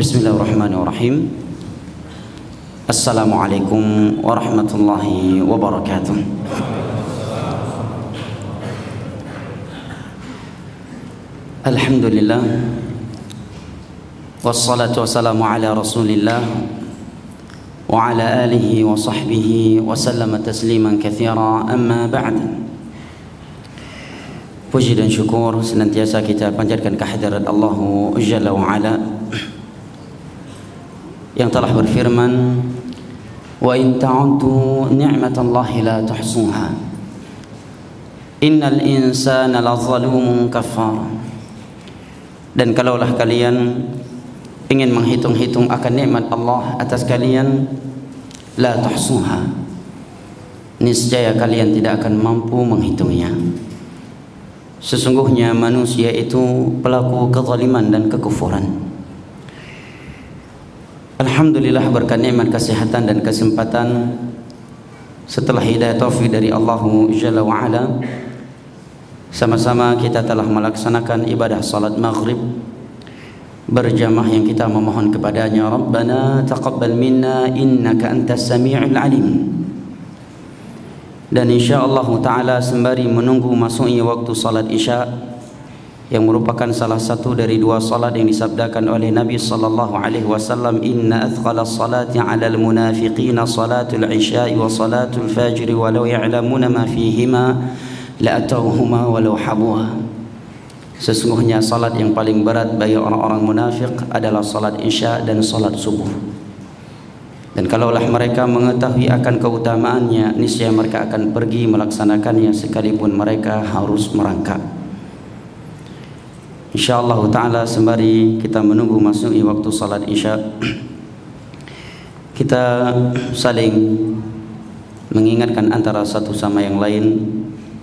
بسم الله الرحمن الرحيم السلام عليكم ورحمة الله وبركاته الحمد لله والصلاة والسلام على رسول الله وعلى آله وصحبه وسلم تسليما كثيرا أما بعد Puji dan syukur senantiasa kita panjatkan kehadirat Allah Jalla wa yang telah berfirman wa in ta'uddu ni'matallahi la tuhsuha. Innal insana lazalumun kafar dan kalaulah kalian ingin menghitung-hitung akan nikmat Allah atas kalian la tuhsuha. Niscaya kalian tidak akan mampu menghitungnya. Sesungguhnya manusia itu pelaku kezaliman dan kekufuran. Alhamdulillah berkat nikmat kesehatan dan kesempatan setelah hidayah taufik dari Allah Jalla wa Ala sama-sama kita telah melaksanakan ibadah salat maghrib berjamaah yang kita memohon kepadanya Rabbana taqabbal minna innaka antas sami'ul alim. Dan insyaallah taala sembari menunggu masuknya waktu salat isya yang merupakan salah satu dari dua salat yang disabdakan oleh Nabi sallallahu alaihi wasallam inna athqala salati 'ala al-munafiqin salatul isya wa salatul fajr walau ya'lamuna ma fihima la atawhuma walau habuha. Sesungguhnya salat yang paling berat bagi orang-orang munafik adalah salat isya dan salat subuh. Dan kalaulah mereka mengetahui akan keutamaannya niscaya mereka akan pergi melaksanakannya sekalipun mereka harus merangkak insyaallah taala sembari kita menunggu masuknya waktu salat isya kita saling mengingatkan antara satu sama yang lain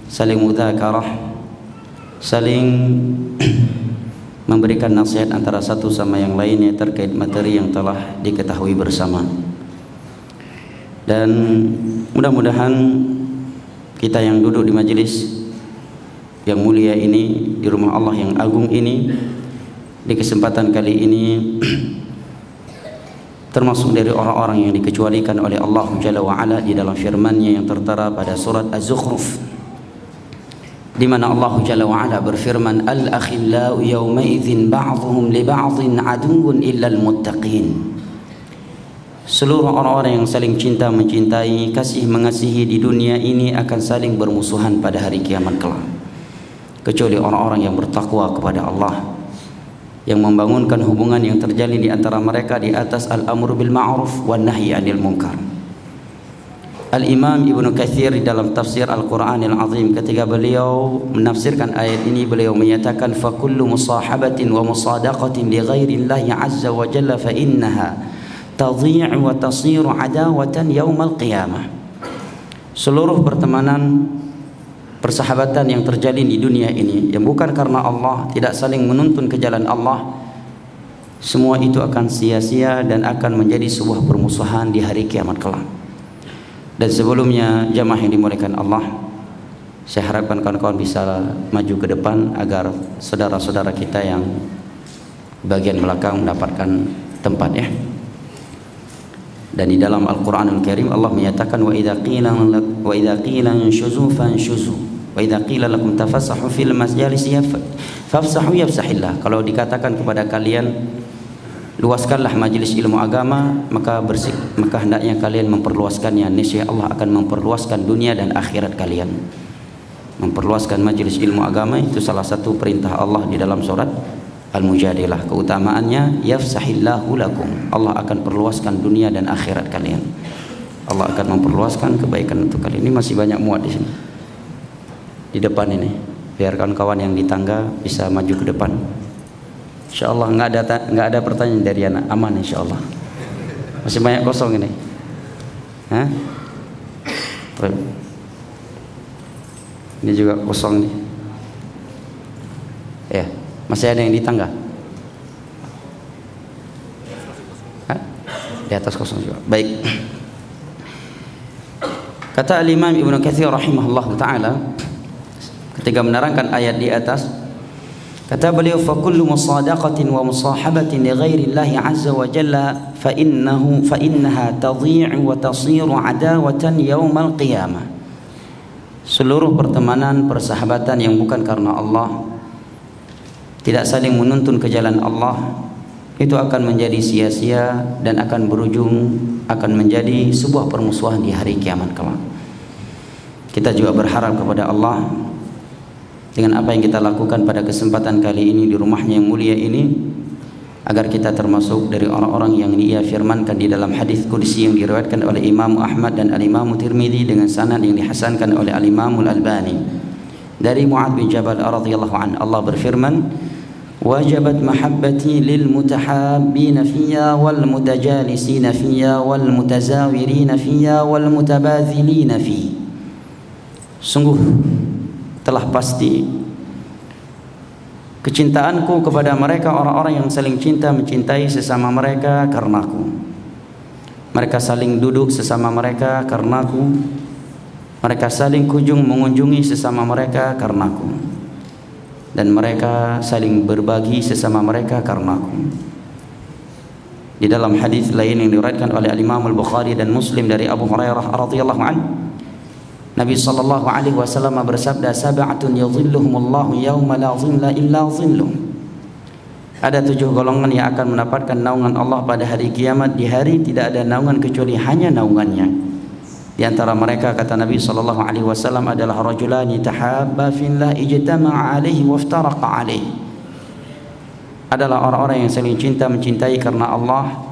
saling mudzakarah saling memberikan nasihat antara satu sama yang lainnya terkait materi yang telah diketahui bersama. Dan mudah-mudahan kita yang duduk di majelis yang mulia ini di rumah Allah yang agung ini di kesempatan kali ini termasuk dari orang-orang yang dikecualikan oleh Allah Jalla wa Ala di dalam firman-Nya yang tertera pada surat Az-Zukhruf di mana Allah Jalla wa Ala berfirman al-akhillau yawma idzin ba'dhum li ba'dhin aduwwun illa al-muttaqin Seluruh orang-orang yang saling cinta mencintai, kasih mengasihi di dunia ini akan saling bermusuhan pada hari kiamat kelak. Kecuali orang-orang yang bertakwa kepada Allah yang membangunkan hubungan yang terjalin di antara mereka di atas al-amru bil ma'ruf wan nahyi 'anil munkar. Al-Imam Ibnu Katsir di dalam tafsir Al-Qur'anil Azim ketika beliau menafsirkan ayat ini beliau menyatakan fa kullu musahabatin wa musadaqatin li ghairi Allah azza wa jalla fa innaha tadhi' wa tasiru adawatan yaumal qiyamah seluruh pertemanan persahabatan yang terjalin di dunia ini yang bukan karena Allah tidak saling menuntun ke jalan Allah semua itu akan sia-sia dan akan menjadi sebuah permusuhan di hari kiamat kelak. Dan sebelumnya jamaah yang dimuliakan Allah saya harapkan kawan-kawan bisa maju ke depan agar saudara-saudara kita yang bagian belakang mendapatkan tempat ya dan di dalam Al-Qur'anul Karim Allah menyatakan wa idza qila wa idza qila inshuzu fanshuzu wa idza qila lakum tafassahu fil fafsahu yafsahillah. Kalau dikatakan kepada kalian luaskanlah majelis ilmu agama maka bersih maka hendaknya kalian memperluaskannya. Niscaya Allah akan memperluaskan dunia dan akhirat kalian. Memperluaskan majelis ilmu agama itu salah satu perintah Allah di dalam surat Al-Mujadilah keutamaannya yafsahillahu lakum. Allah akan perluaskan dunia dan akhirat kalian. Allah akan memperluaskan kebaikan untuk kalian. Ini masih banyak muat di sini. Di depan ini. Biarkan kawan yang di tangga bisa maju ke depan. Insyaallah nggak ada nggak ada pertanyaan dari anak. Aman insyaallah. Masih banyak kosong ini. Hah? ini juga kosong nih. Ya masih ada yang di tangga? Hah? Di atas kosong juga. Baik. Kata Al-Imam Ibnu Katsir rahimahullah taala ketika menerangkan ayat di atas Kata beliau Allah azza wa jalla fa innahu fa innaha tadhi'u wa tasiru adawatan yaumal qiyamah. Seluruh pertemanan persahabatan yang bukan karena Allah tidak saling menuntun ke jalan Allah itu akan menjadi sia-sia dan akan berujung akan menjadi sebuah permusuhan di hari kiamat kelak. Kita juga berharap kepada Allah dengan apa yang kita lakukan pada kesempatan kali ini di rumahnya yang mulia ini agar kita termasuk dari orang-orang yang dia firmankan di dalam hadis qudsi yang diriwayatkan oleh Imam Ahmad dan Al-Imam Tirmizi dengan sanad yang dihasankan oleh Al-Imam Al-Albani dari Muad bin Jabal radhiyallahu an Allah berfirman fiyya wal mutajalisin fiyya wal mutazawirin fiyya wal mutabadzilin fi. Sungguh telah pasti kecintaanku kepada mereka orang-orang yang saling cinta mencintai sesama mereka karenaku mereka saling duduk sesama mereka karenaku mereka saling kunjung mengunjungi sesama mereka karenaku dan mereka saling berbagi sesama mereka karenaku di dalam hadis lain yang diriwayatkan oleh Imam Al-Bukhari dan Muslim dari Abu Hurairah radhiyallahu anhu Nabi sallallahu alaihi wasallam bersabda sab'atun yadhilluhumullahu yauma la dhilla illa dhilluh. Ada tujuh golongan yang akan mendapatkan naungan Allah pada hari kiamat di hari tidak ada naungan kecuali hanya naungannya. Di antara mereka kata Nabi sallallahu alaihi wasallam adalah rajulani tahabba fillah ijtama'a alaihi waftaraqa alaihi. Adalah orang-orang yang saling cinta mencintai karena Allah.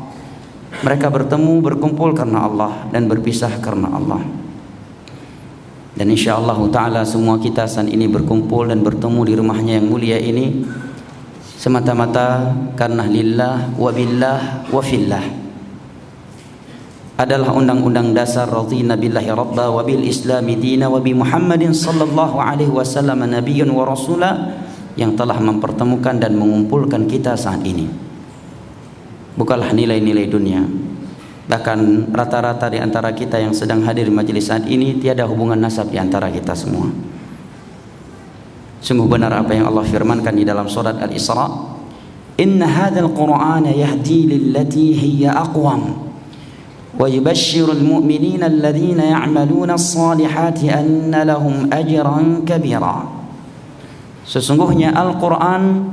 Mereka bertemu berkumpul karena Allah dan berpisah karena Allah. Dan insyaAllah ta'ala semua kita saat ini berkumpul dan bertemu di rumahnya yang mulia ini Semata-mata karena lillah wa billah wa fillah Adalah undang-undang dasar radhina billahi rabba wa bil islami dina wa bi muhammadin sallallahu alaihi wasallam nabiyyun wa rasula Yang telah mempertemukan dan mengumpulkan kita saat ini Bukalah nilai-nilai dunia Bahkan rata-rata di antara kita yang sedang hadir di majelis saat ini tiada hubungan nasab di antara kita semua. Sungguh benar apa yang Allah firmankan di dalam surat Al-Isra. Inna hadzal Qur'ana yahdi lillati hiya aqwam yubashshiru al-mu'minina alladhina ya'maluna as-salihati anna lahum ajran kabira. Sesungguhnya Al-Qur'an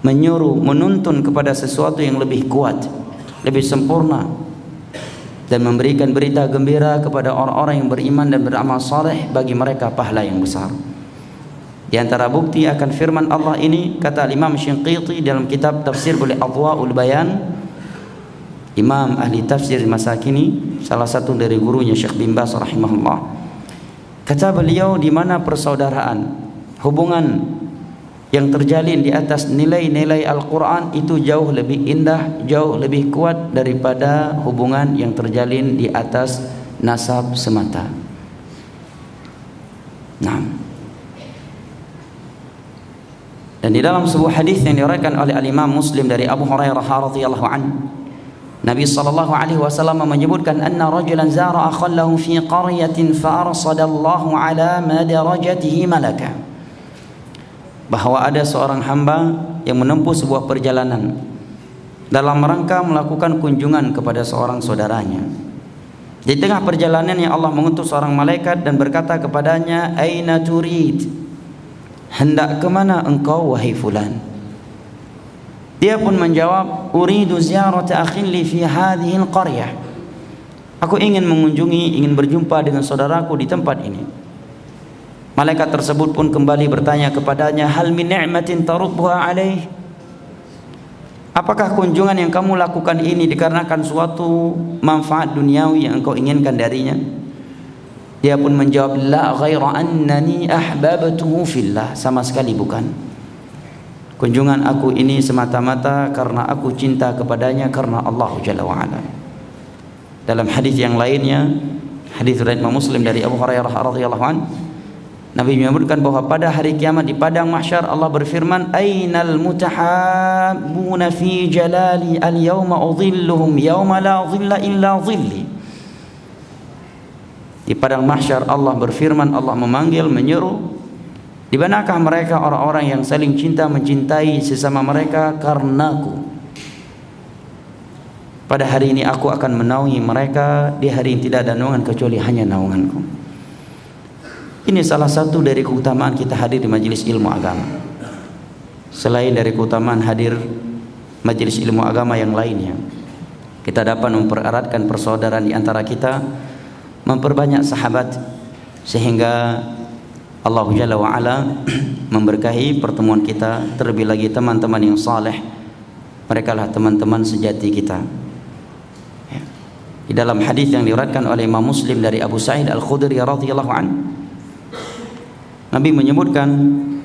menyuruh menuntun kepada sesuatu yang lebih kuat, lebih sempurna, dan memberikan berita gembira kepada orang-orang yang beriman dan beramal saleh bagi mereka pahala yang besar. Di antara bukti akan firman Allah ini kata Imam Shinqiti dalam kitab tafsir boleh Adwaul Bayan Imam ahli tafsir masa kini salah satu dari gurunya Syekh bin Bas rahimahullah kata beliau di mana persaudaraan hubungan yang terjalin di atas nilai-nilai Al-Quran itu jauh lebih indah, jauh lebih kuat daripada hubungan yang terjalin di atas nasab semata. Nah. Dan di dalam sebuah hadis yang diriwayatkan oleh Al-Imam Muslim dari Abu Hurairah radhiyallahu anhu Nabi sallallahu alaihi wasallam menyebutkan anna rajulan zara akhallahu fi qaryatin fa arsadallahu ala madarajatihi malaka bahwa ada seorang hamba yang menempuh sebuah perjalanan dalam rangka melakukan kunjungan kepada seorang saudaranya. Di tengah perjalanan yang Allah mengutus seorang malaikat dan berkata kepadanya, "Aina turid?" Hendak ke mana engkau wahai fulan? Dia pun menjawab, "Uridu ziyarata akhin li fi hadhihi al-qaryah." Aku ingin mengunjungi, ingin berjumpa dengan saudaraku di tempat ini. Malaikat tersebut pun kembali bertanya kepadanya, "Hal min ni'matin tarubha alaih?" Apakah kunjungan yang kamu lakukan ini dikarenakan suatu manfaat duniawi yang engkau inginkan darinya? Dia pun menjawab, "La ghaira annani ahbabtuhu fillah." Sama sekali bukan. Kunjungan aku ini semata-mata karena aku cinta kepadanya karena Allah Jalla wa ala. Dalam hadis yang lainnya, hadis riwayat Muslim dari Abu Hurairah radhiyallahu anhu, Nabi menyebutkan bahwa pada hari kiamat di padang mahsyar Allah berfirman ainal mutahabbuna fi jalali al yawma udhilluhum yawma la dhilla illa dhilli di padang mahsyar Allah berfirman Allah memanggil menyeru Di manakah mereka orang-orang yang saling cinta mencintai sesama mereka karenaku? Pada hari ini aku akan menaungi mereka di hari yang tidak ada naungan kecuali hanya naunganku. Ini salah satu dari keutamaan kita hadir di majelis ilmu agama. Selain dari keutamaan hadir majelis ilmu agama yang lainnya, kita dapat mempereratkan persaudaraan di antara kita, memperbanyak sahabat sehingga Allah Jalla wa ala memberkahi pertemuan kita terlebih lagi teman-teman yang saleh. Mereka lah teman-teman sejati kita. Ya. di dalam hadis yang diriwayatkan oleh Imam Muslim dari Abu Sa'id Al-Khudri radhiyallahu an Nabi menyebutkan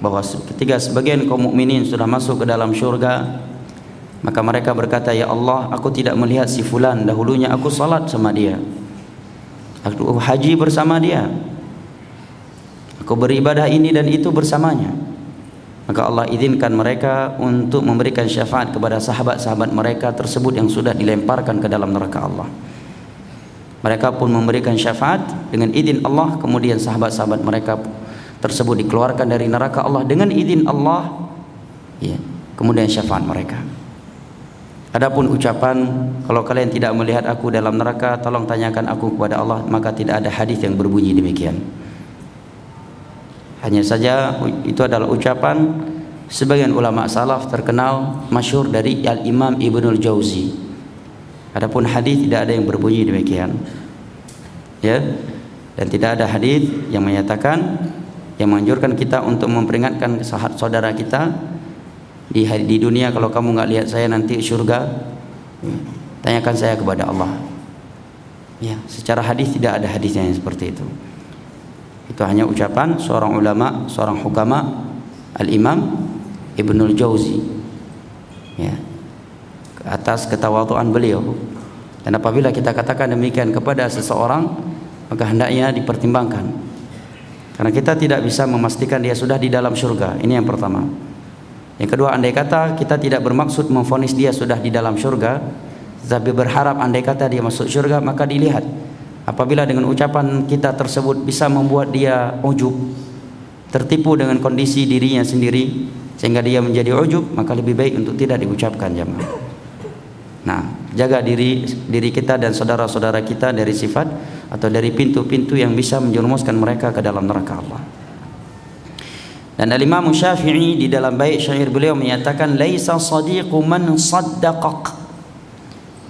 bahwa ketika sebagian kaum mukminin sudah masuk ke dalam syurga maka mereka berkata ya Allah aku tidak melihat si fulan dahulunya aku salat sama dia. Aku haji bersama dia Aku beribadah ini dan itu bersamanya. Maka Allah izinkan mereka untuk memberikan syafaat kepada sahabat-sahabat mereka tersebut yang sudah dilemparkan ke dalam neraka Allah. Mereka pun memberikan syafaat dengan izin Allah, kemudian sahabat-sahabat mereka tersebut dikeluarkan dari neraka Allah dengan izin Allah. Ya, kemudian syafaat mereka. Adapun ucapan kalau kalian tidak melihat aku dalam neraka, tolong tanyakan aku kepada Allah, maka tidak ada hadis yang berbunyi demikian. Hanya saja itu adalah ucapan sebagian ulama salaf terkenal masyhur dari Al Imam Ibnul Jauzi. Adapun hadis tidak ada yang berbunyi demikian. Ya. Dan tidak ada hadis yang menyatakan yang menganjurkan kita untuk memperingatkan saudara kita di hari di dunia kalau kamu nggak lihat saya nanti surga tanyakan saya kepada Allah. Ya, secara hadis tidak ada hadisnya yang seperti itu. Itu hanya ucapan seorang ulama, seorang hukama Al-Imam Ibnul Jauzi. Ya. Atas ketawaduan beliau. Dan apabila kita katakan demikian kepada seseorang, maka hendaknya dipertimbangkan. Karena kita tidak bisa memastikan dia sudah di dalam surga. Ini yang pertama. Yang kedua, andai kata kita tidak bermaksud memfonis dia sudah di dalam surga, tapi berharap andai kata dia masuk surga, maka dilihat Apabila dengan ucapan kita tersebut bisa membuat dia ujub, tertipu dengan kondisi dirinya sendiri sehingga dia menjadi ujub, maka lebih baik untuk tidak diucapkan jamaah. Nah, jaga diri diri kita dan saudara-saudara kita dari sifat atau dari pintu-pintu yang bisa menjerumuskan mereka ke dalam neraka Allah. Dan Al-Imam Syafi'i di dalam bait syair beliau menyatakan laisa sadiqu man saddaqak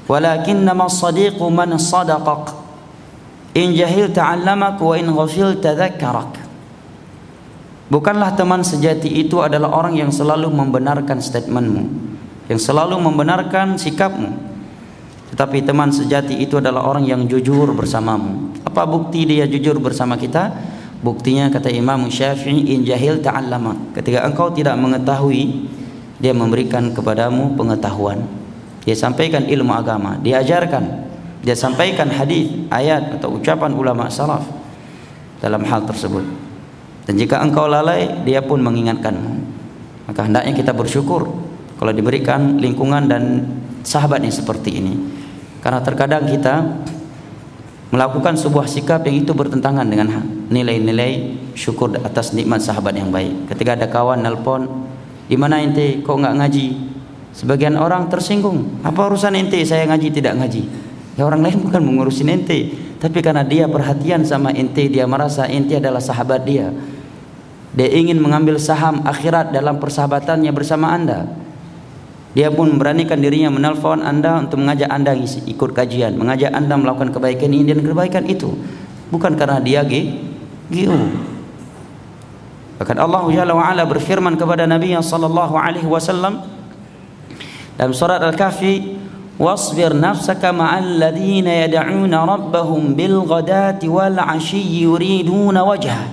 walakinnama sadiqu man sadaqak In jahil ta'allamak wa in ghafil tadhakkarak. Bukanlah teman sejati itu adalah orang yang selalu membenarkan statementmu, yang selalu membenarkan sikapmu. Tetapi teman sejati itu adalah orang yang jujur bersamamu. Apa bukti dia jujur bersama kita? Buktinya kata Imam Syafi'i in jahil ta'allamak. Ketika engkau tidak mengetahui, dia memberikan kepadamu pengetahuan. Dia sampaikan ilmu agama, diajarkan dia sampaikan hadis, ayat atau ucapan ulama salaf dalam hal tersebut. Dan jika engkau lalai, dia pun mengingatkanmu. Maka hendaknya kita bersyukur kalau diberikan lingkungan dan sahabat yang seperti ini. Karena terkadang kita melakukan sebuah sikap yang itu bertentangan dengan nilai-nilai syukur atas nikmat sahabat yang baik. Ketika ada kawan nelpon, di mana ente kok nggak ngaji? Sebagian orang tersinggung. Apa urusan ente saya ngaji tidak ngaji? Ya orang lain bukan mengurusin ente, tapi karena dia perhatian sama ente, dia merasa ente adalah sahabat dia. Dia ingin mengambil saham akhirat dalam persahabatannya bersama Anda. Dia pun memberanikan dirinya menelpon Anda untuk mengajak Anda ikut kajian, mengajak Anda melakukan kebaikan ini dan kebaikan itu. Bukan karena dia GU. Bahkan Allah Jalla wa ala berfirman kepada Nabi sallallahu alaihi wasallam dalam surat Al-Kahfi واصبر نفسك مع الذين يدعون ربهم بالغداة والعشي يريدون وجهه.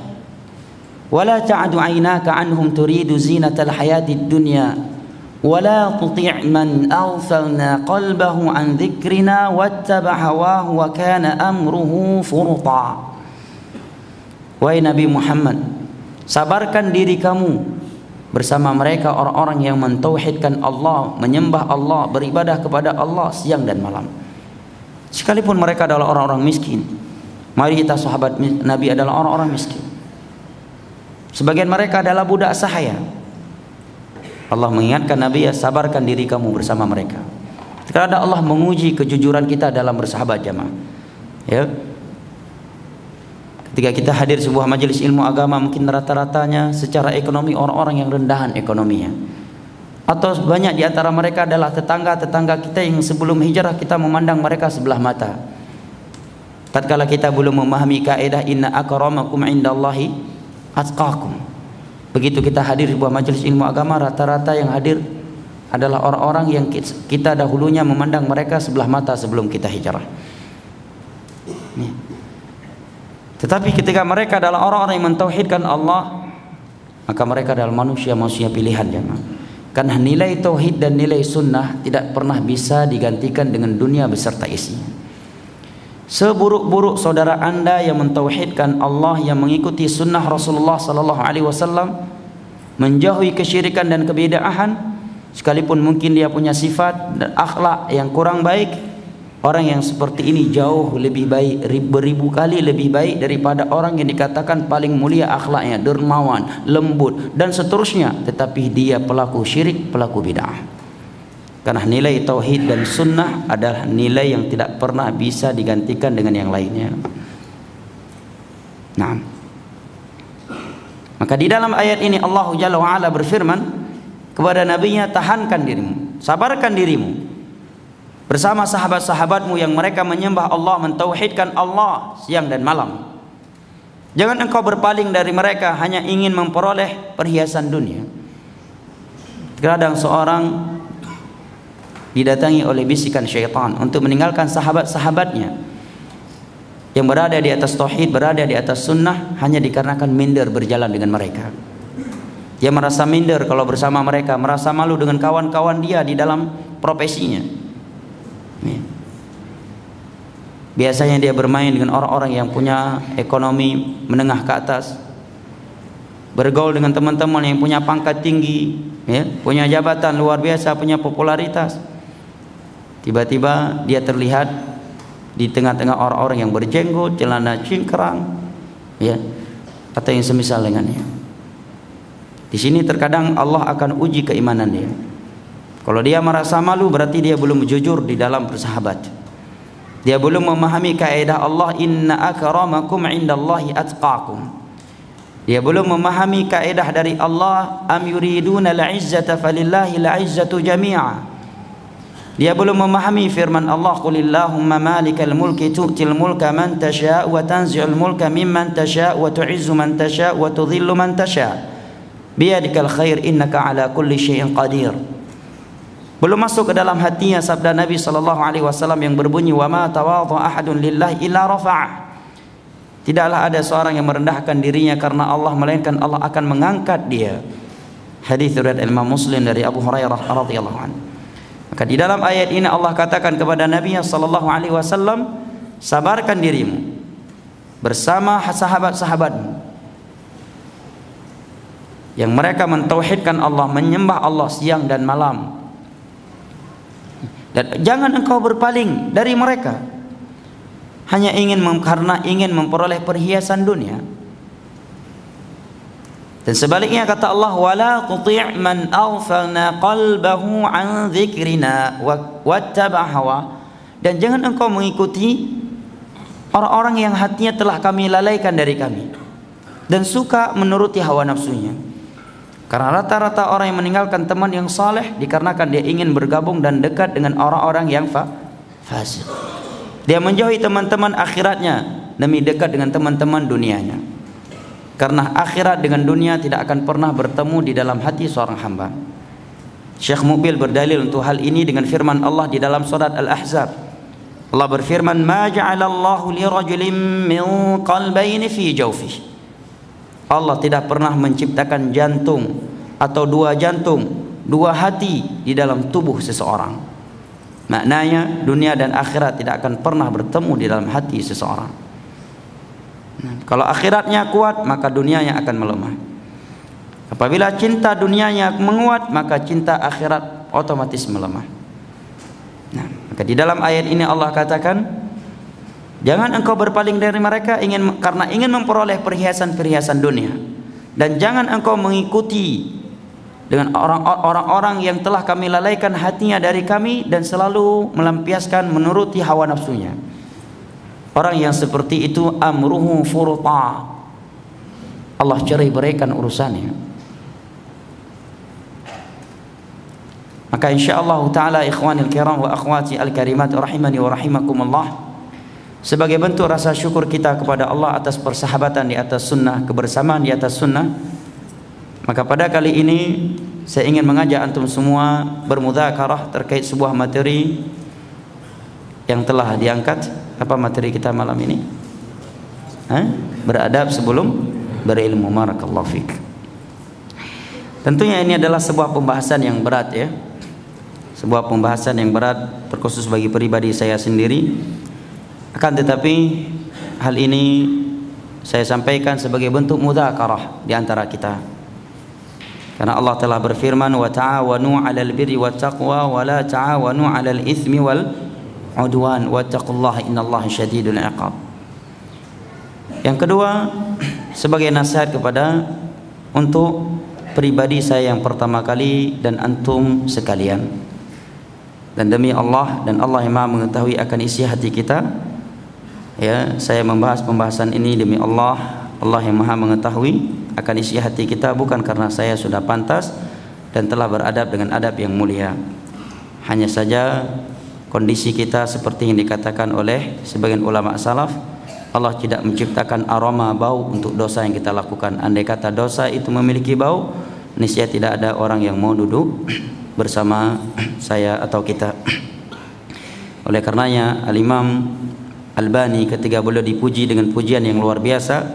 ولا تعد عيناك عنهم تريد زينة الحياة الدنيا. ولا تطيع من أغفلنا قلبه عن ذكرنا واتبع هواه وكان أمره فرطا. Wahai Nabi Muhammad Sabarkan diri kamu. Bersama mereka orang-orang yang mentauhidkan Allah, menyembah Allah, beribadah kepada Allah siang dan malam. Sekalipun mereka adalah orang-orang miskin. Mari kita sahabat Nabi adalah orang-orang miskin. Sebagian mereka adalah budak sahaya. Allah mengingatkan Nabi ya sabarkan diri kamu bersama mereka. Karena Allah menguji kejujuran kita dalam bersahabat jamaah. Ya. Ketika kita hadir sebuah majelis ilmu agama mungkin rata-ratanya secara ekonomi orang-orang yang rendahan ekonominya. Atau banyak di antara mereka adalah tetangga-tetangga kita yang sebelum hijrah kita memandang mereka sebelah mata. Tatkala kita belum memahami kaidah inna akramakum indallahi atqakum. Begitu kita hadir di sebuah majelis ilmu agama rata-rata yang hadir adalah orang-orang yang kita dahulunya memandang mereka sebelah mata sebelum kita hijrah. Tetapi ketika mereka adalah orang-orang yang mentauhidkan Allah, maka mereka adalah manusia-manusia pilihan ya. Karena nilai tauhid dan nilai sunnah tidak pernah bisa digantikan dengan dunia beserta isinya. Seburuk-buruk saudara anda yang mentauhidkan Allah yang mengikuti sunnah Rasulullah sallallahu alaihi wasallam menjauhi kesyirikan dan kebidaahan sekalipun mungkin dia punya sifat dan akhlak yang kurang baik Orang yang seperti ini jauh lebih baik beribu kali lebih baik daripada orang yang dikatakan paling mulia akhlaknya, dermawan, lembut dan seterusnya tetapi dia pelaku syirik, pelaku bid'ah. Karena nilai tauhid dan sunnah adalah nilai yang tidak pernah bisa digantikan dengan yang lainnya. Nah. Maka di dalam ayat ini Allah Jalla wa berfirman kepada nabinya tahankan dirimu, sabarkan dirimu bersama sahabat-sahabatmu yang mereka menyembah Allah, mentauhidkan Allah siang dan malam. Jangan engkau berpaling dari mereka hanya ingin memperoleh perhiasan dunia. Kadang seorang didatangi oleh bisikan syaitan untuk meninggalkan sahabat-sahabatnya yang berada di atas tauhid, berada di atas sunnah hanya dikarenakan minder berjalan dengan mereka. Dia merasa minder kalau bersama mereka, merasa malu dengan kawan-kawan dia di dalam profesinya. Biasanya dia bermain dengan orang-orang yang punya ekonomi menengah ke atas. Bergaul dengan teman-teman yang punya pangkat tinggi, ya, punya jabatan luar biasa, punya popularitas. Tiba-tiba dia terlihat di tengah-tengah orang-orang yang berjenggot, celana cingkrang, ya, atau yang semisal dengannya. Di sini terkadang Allah akan uji keimanan dia. Kalau dia merasa malu berarti dia belum jujur di dalam bersahabat. Dia belum memahami kaidah Allah inna akramakum indallahi atqakum. Dia belum memahami kaidah dari Allah am yuriduna al-izzata falillahi al-izzatu jami'a. Dia belum memahami firman Allah qulillahumma malikal mulki tu'til mulka man tasha' wa tanzi'ul mulka mimman tasha' wa tu'izzu man tasha' wa tudhillu man tasha' biyadikal khair innaka ala kulli syai'in qadir. Belum masuk ke dalam hatinya sabda Nabi sallallahu alaihi wasallam yang berbunyi wa ma tawadhu ahadun lillahi illa rafa'ah. Tidaklah ada seorang yang merendahkan dirinya karena Allah melainkan Allah akan mengangkat dia. Hadis riwayat Imam Muslim dari Abu Hurairah radhiyallahu anhu. Maka di dalam ayat ini Allah katakan kepada Nabi sallallahu alaihi wasallam, sabarkan dirimu bersama sahabat-sahabatmu yang mereka mentauhidkan Allah, menyembah Allah siang dan malam dan jangan engkau berpaling dari mereka. Hanya ingin karena ingin memperoleh perhiasan dunia. Dan sebaliknya kata Allah wala tuti' man aghfalna qalbahu an dzikrina wattaba hawa. Dan jangan engkau mengikuti orang-orang yang hatinya telah kami lalaikan dari kami dan suka menuruti hawa nafsunya karena rata-rata orang yang meninggalkan teman yang saleh dikarenakan dia ingin bergabung dan dekat dengan orang-orang yang fa fasik. Dia menjauhi teman-teman akhiratnya demi dekat dengan teman-teman dunianya. Karena akhirat dengan dunia tidak akan pernah bertemu di dalam hati seorang hamba. Syekh Mubil berdalil untuk hal ini dengan firman Allah di dalam surat Al-Ahzab. Allah berfirman, "Ma ja'alallahu li rajulin min qalbayni fi jawfihi." Allah tidak pernah menciptakan jantung atau dua jantung, dua hati di dalam tubuh seseorang. Maknanya dunia dan akhirat tidak akan pernah bertemu di dalam hati seseorang. Nah, kalau akhiratnya kuat, maka dunianya akan melemah. Apabila cinta dunianya menguat, maka cinta akhirat otomatis melemah. Nah, maka di dalam ayat ini Allah katakan, Jangan engkau berpaling dari mereka ingin karena ingin memperoleh perhiasan-perhiasan dunia. dan jangan engkau mengikuti dengan orang-orang yang telah kami lalaikan hatinya dari kami dan selalu melampiaskan menuruti hawa nafsunya. Orang yang seperti itu amruhu furta. Allah cerai beraikan urusannya. Maka insyaallah taala ikhwanil kiram wa akhwati al-karimat rahimani wa rahimakumullah sebagai bentuk rasa syukur kita kepada Allah atas persahabatan di atas sunnah, kebersamaan di atas sunnah. Maka pada kali ini saya ingin mengajak antum semua bermudzakarah terkait sebuah materi yang telah diangkat. Apa materi kita malam ini? Hah? Beradab sebelum berilmu. Barakallahu fik. Tentunya ini adalah sebuah pembahasan yang berat ya. Sebuah pembahasan yang berat terkhusus bagi pribadi saya sendiri. Akan tetapi hal ini saya sampaikan sebagai bentuk mudzakarah di antara kita. Karena Allah telah berfirman wa ta'awanu 'alal birri wat taqwa wa la ta'awanu 'alal itsmi wal 'udwan wattaqullaha innallaha syadidul 'iqab. Yang kedua, sebagai nasihat kepada untuk pribadi saya yang pertama kali dan antum sekalian. Dan demi Allah dan Allah yang Maha mengetahui akan isi hati kita, ya, saya membahas pembahasan ini demi Allah, Allah yang Maha mengetahui akan isi hati kita bukan karena saya sudah pantas dan telah beradab dengan adab yang mulia. Hanya saja kondisi kita seperti yang dikatakan oleh sebagian ulama salaf, Allah tidak menciptakan aroma bau untuk dosa yang kita lakukan. Andai kata dosa itu memiliki bau, niscaya tidak ada orang yang mau duduk bersama saya atau kita. Oleh karenanya Al-Imam Albani ketika beliau dipuji dengan pujian yang luar biasa,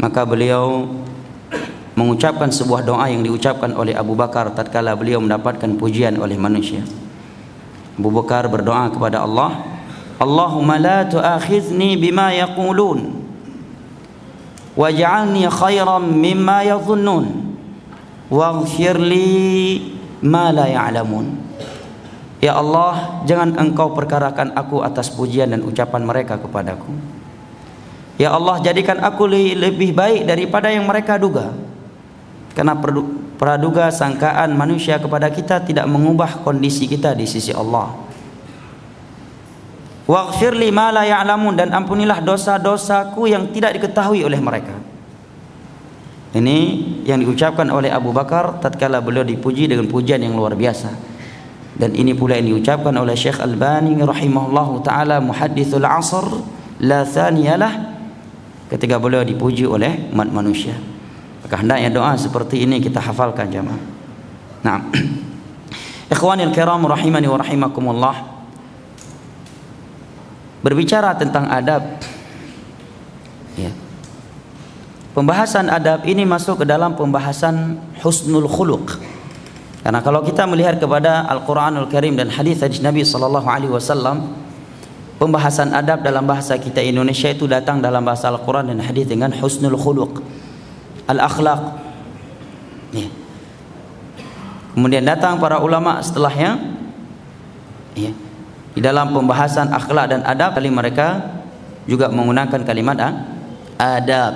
maka beliau mengucapkan sebuah doa yang diucapkan oleh Abu Bakar tatkala beliau mendapatkan pujian oleh manusia. Abu Bakar berdoa kepada Allah, Allahumma la tu'akhizni bima yaqulun waj'alni khairan mimma yadhunnun waghfir li ma la ya'lamun. Ya Allah, jangan engkau perkarakan aku atas pujian dan ucapan mereka kepadaku. Ya Allah, jadikan aku lebih baik daripada yang mereka duga. Karena praduga sangkaan manusia kepada kita tidak mengubah kondisi kita di sisi Allah. Waghfir li ma la ya'lamun dan ampunilah dosa-dosaku yang tidak diketahui oleh mereka. Ini yang diucapkan oleh Abu Bakar tatkala beliau dipuji dengan pujian yang luar biasa. Dan ini pula yang diucapkan oleh Syekh Albani rahimahullahu taala muhaddithul asr la thaniyalah ketika beliau dipuji oleh umat manusia. Maka hendaknya doa seperti ini kita hafalkan jemaah. Nah. Ikhwanil kiram rahimani wa rahimakumullah. Berbicara tentang adab. Ya. Pembahasan adab ini masuk ke dalam pembahasan husnul khuluq. Karena kalau kita melihat kepada Al-Qur'anul Karim dan hadis hadis Nabi sallallahu alaihi wasallam, pembahasan adab dalam bahasa kita Indonesia itu datang dalam bahasa Al-Qur'an dan hadis dengan husnul khuluq al-akhlaq. Ya. Kemudian datang para ulama setelahnya ya. Di dalam pembahasan akhlak dan adab kali mereka juga menggunakan kalimat ah, adab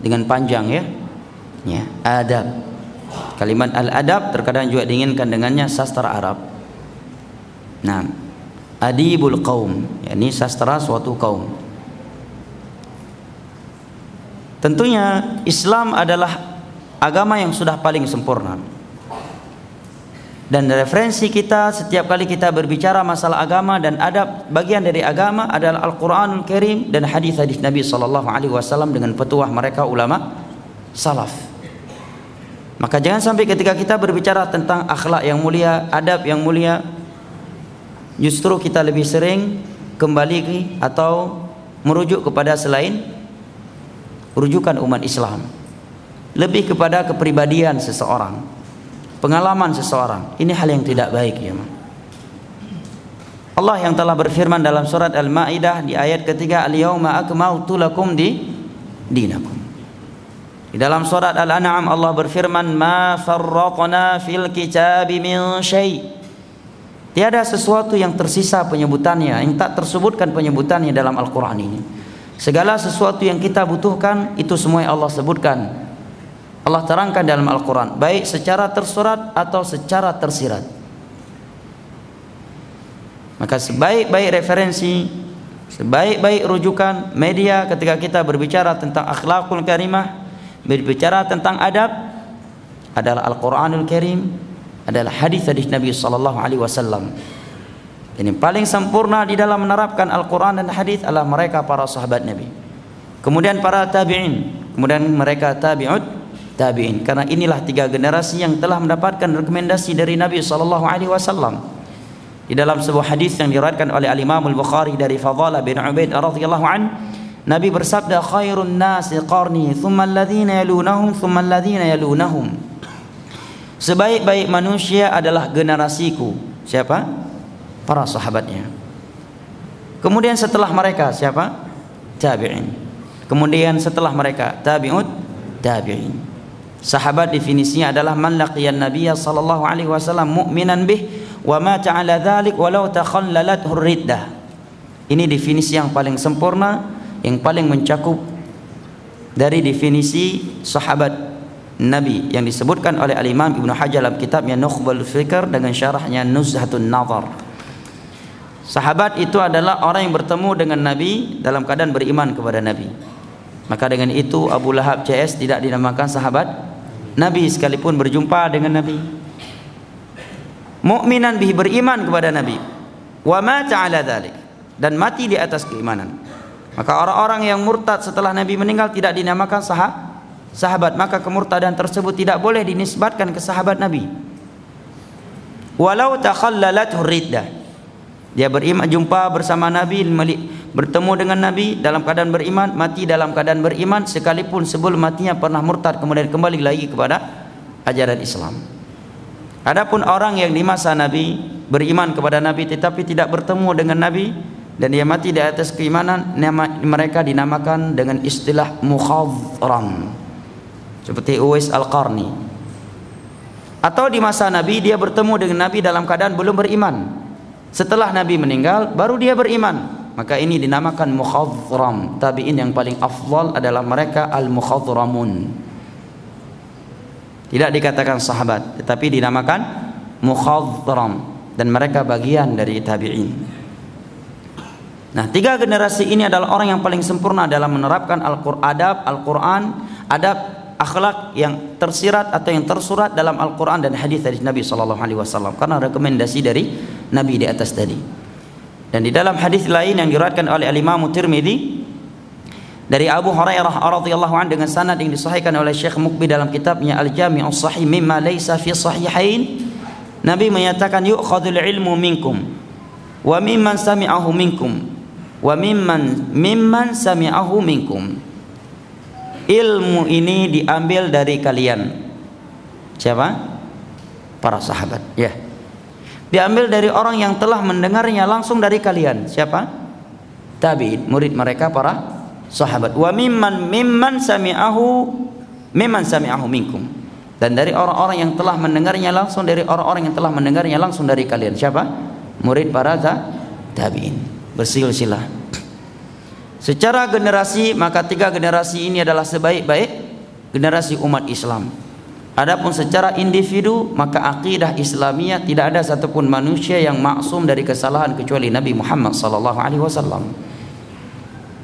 dengan panjang ya. Ya, adab. Kalimat al-adab terkadang juga diinginkan dengannya sastra Arab. Nah, adibul qaum, yakni sastra suatu kaum. Tentunya Islam adalah agama yang sudah paling sempurna. Dan referensi kita setiap kali kita berbicara masalah agama dan adab bagian dari agama adalah Al-Qur'anul Karim dan hadis-hadis Nabi sallallahu alaihi wasallam dengan petuah mereka ulama salaf. Maka jangan sampai ketika kita berbicara tentang akhlak yang mulia, adab yang mulia, justru kita lebih sering kembali atau merujuk kepada selain rujukan umat Islam. Lebih kepada kepribadian seseorang pengalaman seseorang. Ini hal yang tidak baik ya Allah yang telah berfirman dalam surat Al-Maidah di ayat ketiga al-yauma akmaltu lakum di dinakum di dalam surat Al-An'am Allah berfirman ma farraqna fil kitabi min syai' Tiada sesuatu yang tersisa penyebutannya yang tak tersebutkan penyebutannya dalam Al-Qur'an ini. Segala sesuatu yang kita butuhkan itu semua Allah sebutkan Allah terangkan dalam Al-Quran. Baik secara tersurat atau secara tersirat. Maka sebaik-baik referensi sebaik-baik rujukan media ketika kita berbicara tentang akhlakul karimah berbicara tentang adab adalah Al-Quranul Karim adalah hadis-hadis Nabi sallallahu alaihi wasallam. Ini paling sempurna di dalam menerapkan Al-Quran dan hadis adalah mereka para sahabat Nabi. Kemudian para tabi'in kemudian mereka tabi'ut tabi'in. Karena inilah tiga generasi yang telah mendapatkan rekomendasi dari Nabi sallallahu alaihi wasallam. Di dalam sebuah hadis yang diriwayatkan oleh Al Imam Al Bukhari dari Fadhalah bin Ubaid radhiyallahu an Nabi bersabda khairun nasi qarni thumma alladhina yalunahum thumma alladhina yalunahum. Sebaik-baik manusia adalah generasiku. Siapa? Para sahabatnya. Kemudian setelah mereka siapa? Tabi'in. Kemudian setelah mereka tabi'ut tabi'in. Sahabat definisinya adalah man laqiyan nabiyya sallallahu alaihi wasallam mu'minan bih wa ma ta'ala dzalik walau takhallalat riddah. Ini definisi yang paling sempurna, yang paling mencakup dari definisi sahabat Nabi yang disebutkan oleh Al-Imam Ibnu Hajar dalam kitabnya Nukhbal Fikr dengan syarahnya Nuzhatun Nazar. Sahabat itu adalah orang yang bertemu dengan Nabi dalam keadaan beriman kepada Nabi. Maka dengan itu Abu Lahab CS tidak dinamakan sahabat Nabi sekalipun berjumpa dengan Nabi. Mukminan bih beriman kepada Nabi. Wa mata ala dzalik dan mati di atas keimanan. Maka orang-orang yang murtad setelah Nabi meninggal tidak dinamakan sahab, sahabat, maka kemurtadan tersebut tidak boleh dinisbatkan ke sahabat Nabi. Walau takhallalat riddah. Dia beriman jumpa bersama Nabi bertemu dengan Nabi dalam keadaan beriman, mati dalam keadaan beriman sekalipun sebelum matinya pernah murtad kemudian kembali lagi kepada ajaran Islam. Adapun orang yang di masa Nabi beriman kepada Nabi tetapi tidak bertemu dengan Nabi dan dia mati di atas keimanan nama, mereka dinamakan dengan istilah mukhadram. Seperti Uwais Al-Qarni. Atau di masa Nabi dia bertemu dengan Nabi dalam keadaan belum beriman. Setelah Nabi meninggal baru dia beriman. Maka ini dinamakan mukhadram. Tabi'in yang paling afdal adalah mereka al-mukhadramun. Tidak dikatakan sahabat tetapi dinamakan mukhadram. Dan mereka bagian dari tabi'in nah tiga generasi ini adalah orang yang paling sempurna dalam menerapkan Al-Qur'an adab Al-Quran adab akhlak yang tersirat atau yang tersurat dalam Al-Quran dan hadis dari Nabi Sallallahu Alaihi Wasallam karena rekomendasi dari Nabi di atas tadi. Dan di dalam hadis lain yang diriwayatkan oleh Al-Imam Tirmizi dari Abu Hurairah radhiyallahu anhu dengan sanad yang disahihkan oleh Syekh Mukbi dalam kitabnya Al-Jami'us Sahih mimma laysa fi sahihain Nabi menyatakan yu'khadul ilmu minkum wa mimman sami'ahu minkum wa mimman mimman sami'ahu minkum. Ilmu ini diambil dari kalian. Siapa? Para sahabat ya. Yeah diambil dari orang yang telah mendengarnya langsung dari kalian. Siapa? Tabi'in murid mereka para sahabat. Wa mimman mimman sami'ahu mimman sami'ahu minkum. Dan dari orang-orang yang telah mendengarnya langsung dari orang-orang yang telah mendengarnya langsung dari kalian. Siapa? Murid para tabi'in bersilsilah secara generasi maka tiga generasi ini adalah sebaik-baik generasi umat Islam Adapun secara individu maka akidah Islamiyah tidak ada satupun manusia yang maksum dari kesalahan kecuali Nabi Muhammad sallallahu alaihi wasallam.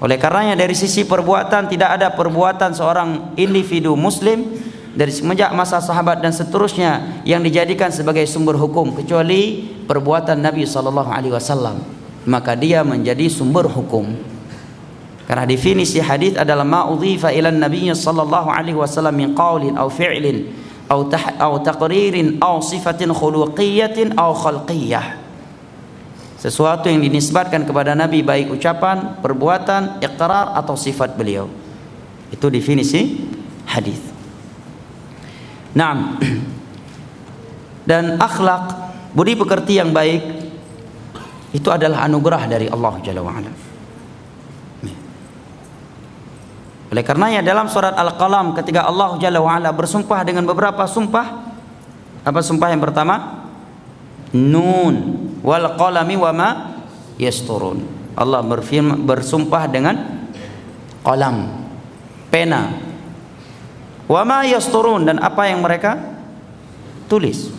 Oleh karenanya dari sisi perbuatan tidak ada perbuatan seorang individu muslim dari semenjak masa sahabat dan seterusnya yang dijadikan sebagai sumber hukum kecuali perbuatan Nabi sallallahu alaihi wasallam. Maka dia menjadi sumber hukum. Karena definisi hadis adalah ma udhifa ila nabiy sallallahu alaihi wasallam min qaulin aw fi'lin aw tah aw taqririn aw sifatin khuluqiyatin aw khalqiyah. Sesuatu yang dinisbatkan kepada nabi baik ucapan, perbuatan, iqrar atau sifat beliau. Itu definisi hadis. Naam. Dan akhlak, budi pekerti yang baik itu adalah anugerah dari Allah Jalla wa ala. Oleh karenanya dalam surat Al-Qalam ketika Allah Jalla wa'ala bersumpah dengan beberapa sumpah apa sumpah yang pertama? Nun wal qalami wa ma yasturun. Allah berfirman bersumpah dengan qalam, pena. wa ma yasturun dan apa yang mereka tulis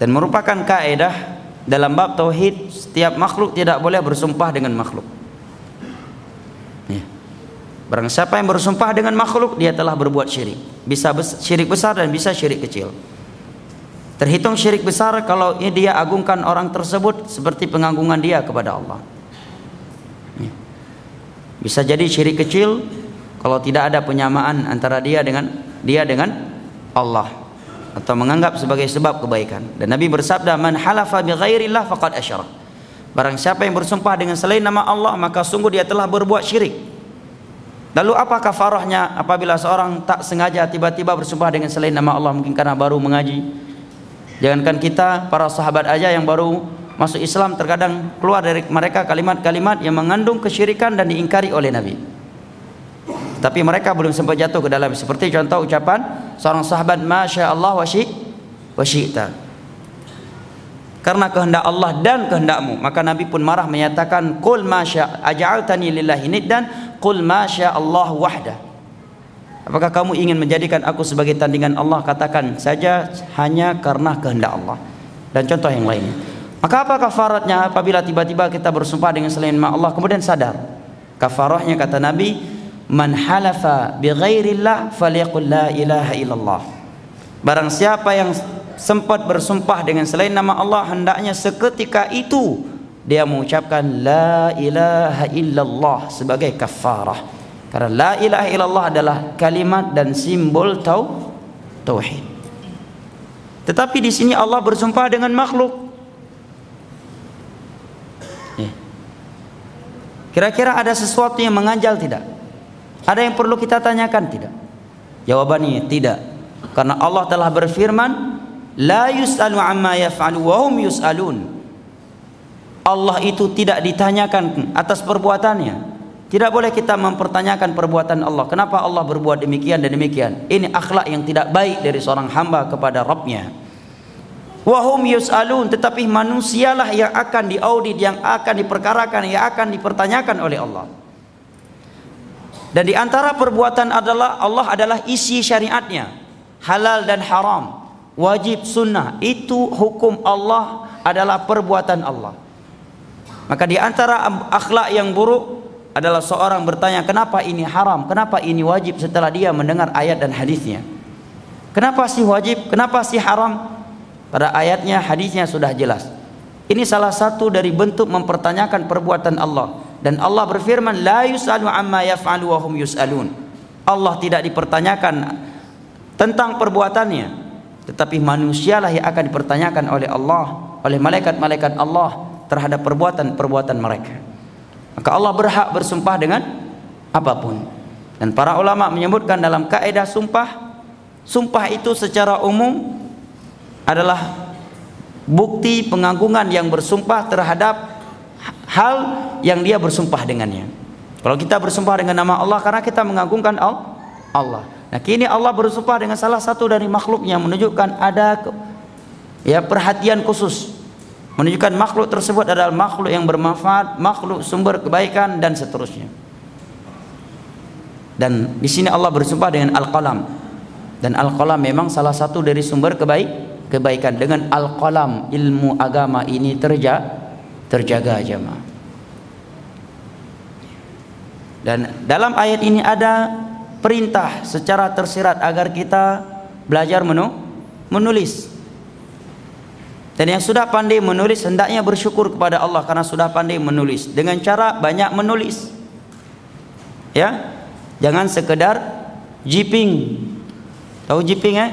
dan merupakan kaidah dalam bab tauhid setiap makhluk tidak boleh bersumpah dengan makhluk. Ya. Barang siapa yang bersumpah dengan makhluk dia telah berbuat syirik. Bisa syirik besar dan bisa syirik kecil. Terhitung syirik besar kalau dia agungkan orang tersebut seperti pengagungan dia kepada Allah. Ya. bisa jadi syirik kecil kalau tidak ada penyamaan antara dia dengan dia dengan Allah atau menganggap sebagai sebab kebaikan. Dan Nabi bersabda, "Man halafa bi ghairillah faqad asyrak." Barang siapa yang bersumpah dengan selain nama Allah, maka sungguh dia telah berbuat syirik. Lalu apa kafarahnya apabila seorang tak sengaja tiba-tiba bersumpah dengan selain nama Allah mungkin karena baru mengaji. Jangankan kita para sahabat aja yang baru masuk Islam terkadang keluar dari mereka kalimat-kalimat yang mengandung kesyirikan dan diingkari oleh Nabi. Tapi mereka belum sempat jatuh ke dalam seperti contoh ucapan seorang sahabat masya Allah wa syi'ta. Karena kehendak Allah dan kehendakmu, maka Nabi pun marah menyatakan qul masya aj'altani lillahi niddan qul masya Allah wahda. Apakah kamu ingin menjadikan aku sebagai tandingan Allah? Katakan saja hanya karena kehendak Allah. Dan contoh yang lainnya. Maka apa kafaratnya apabila tiba-tiba kita bersumpah dengan selain Allah kemudian sadar? Kafarahnya kata Nabi, man halafa bi falyaqul la ilaha illallah. Barang siapa yang sempat bersumpah dengan selain nama Allah hendaknya seketika itu dia mengucapkan la ilaha illallah sebagai kafarah. Karena la ilaha illallah adalah kalimat dan simbol tau tauhid. Tetapi di sini Allah bersumpah dengan makhluk. Ya. kira-kira ada sesuatu yang menganjal tidak ada yang perlu kita tanyakan tidak? Jawabannya tidak. Karena Allah telah berfirman, la yus'alu amma yaf'alu wa hum yus'alun. Allah itu tidak ditanyakan atas perbuatannya. Tidak boleh kita mempertanyakan perbuatan Allah. Kenapa Allah berbuat demikian dan demikian? Ini akhlak yang tidak baik dari seorang hamba kepada Rabbnya. Wahum yus'alun tetapi manusialah yang akan diaudit, yang akan diperkarakan, yang akan dipertanyakan oleh Allah. Dan di antara perbuatan adalah Allah adalah isi syariatnya. Halal dan haram, wajib sunnah. Itu hukum Allah adalah perbuatan Allah. Maka di antara akhlak yang buruk adalah seorang bertanya kenapa ini haram, kenapa ini wajib setelah dia mendengar ayat dan hadisnya. Kenapa sih wajib, kenapa sih haram? Pada ayatnya, hadisnya sudah jelas. Ini salah satu dari bentuk mempertanyakan perbuatan Allah dan Allah berfirman la yusalu amma yaf'alu wa hum yusalun. Allah tidak dipertanyakan tentang perbuatannya tetapi manusialah yang akan dipertanyakan oleh Allah oleh malaikat-malaikat Allah terhadap perbuatan-perbuatan mereka. Maka Allah berhak bersumpah dengan apa pun. Dan para ulama menyebutkan dalam kaidah sumpah sumpah itu secara umum adalah bukti pengagungan yang bersumpah terhadap hal yang dia bersumpah dengannya. Kalau kita bersumpah dengan nama Allah karena kita mengagungkan Allah. Nah, kini Allah bersumpah dengan salah satu dari makhluknya menunjukkan ada ya perhatian khusus. Menunjukkan makhluk tersebut adalah makhluk yang bermanfaat, makhluk sumber kebaikan dan seterusnya. Dan di sini Allah bersumpah dengan al-qalam. Dan al-qalam memang salah satu dari sumber kebaik kebaikan. Dengan al-qalam ilmu agama ini terja terjaga jemaah. Dan dalam ayat ini ada perintah secara tersirat agar kita belajar menu, menulis. Dan yang sudah pandai menulis hendaknya bersyukur kepada Allah karena sudah pandai menulis dengan cara banyak menulis. Ya. Jangan sekedar jiping. Tahu jiping eh?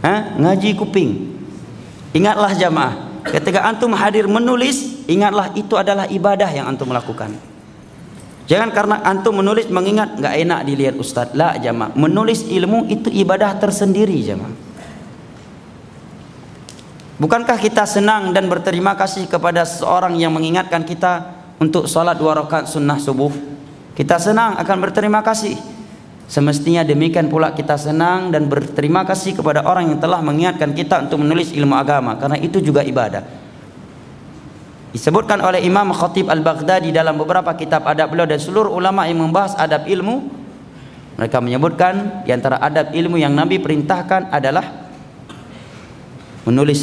Hah? Ngaji kuping. Ingatlah jamaah Ketika antum hadir menulis, ingatlah itu adalah ibadah yang antum lakukan. Jangan karena antum menulis mengingat nggak enak dilihat ustadz. lah jamaah. Menulis ilmu itu ibadah tersendiri jamaah. Bukankah kita senang dan berterima kasih kepada seorang yang mengingatkan kita untuk sholat dua rakaat sunnah subuh? Kita senang akan berterima kasih. Semestinya demikian pula kita senang dan berterima kasih kepada orang yang telah mengingatkan kita untuk menulis ilmu agama karena itu juga ibadah. Disebutkan oleh Imam Khatib Al-Baghdadi dalam beberapa kitab adab beliau dan seluruh ulama yang membahas adab ilmu. Mereka menyebutkan di antara adab ilmu yang Nabi perintahkan adalah menulis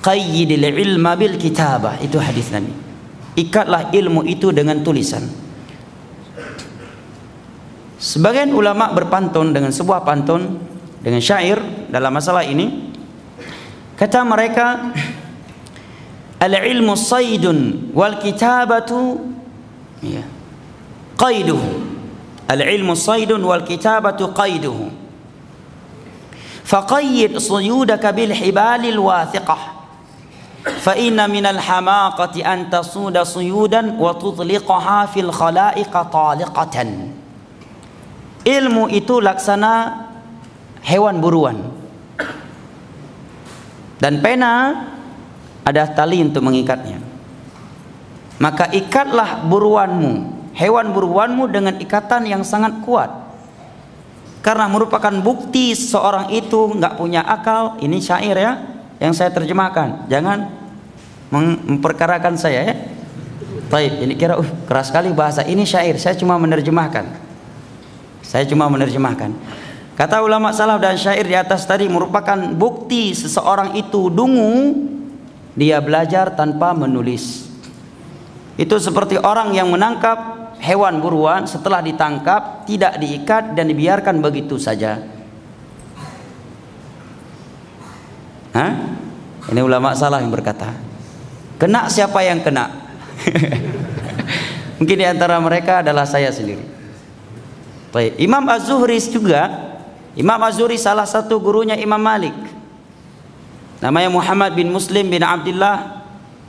qayyidil ilma bil kitabah. Itu hadis Nabi. Ikatlah ilmu itu dengan tulisan. Sebagian ulama berpantun dengan sebuah pantun dengan syair dalam masalah ini. Kata mereka العلم صيد والكتابة قيده. العلم صيد والكتابة قيده. فقيد صيودك بالحبال الواثقة. فإن من الحماقة أن تصود صيودا وتطلقها في الخلائق طالقة. علم itu laksana hewan buruan dan pena ada tali untuk mengikatnya. Maka ikatlah buruanmu hewan buruanmu dengan ikatan yang sangat kuat. Karena merupakan bukti seorang itu nggak punya akal ini syair ya yang saya terjemahkan. Jangan memperkarakan saya ya. Baik, ini kira uh, keras sekali bahasa ini syair. Saya cuma menerjemahkan. Saya cuma menerjemahkan. Kata ulama salaf dan syair di atas tadi merupakan bukti seseorang itu dungu dia belajar tanpa menulis itu seperti orang yang menangkap hewan buruan setelah ditangkap tidak diikat dan dibiarkan begitu saja Hah? Ini ulama salah yang berkata. Kena siapa yang kena? Mungkin di antara mereka adalah saya sendiri. Baik. Imam Az-Zuhri juga Imam Az-Zuhri salah satu gurunya Imam Malik. Namanya Muhammad bin Muslim bin Abdullah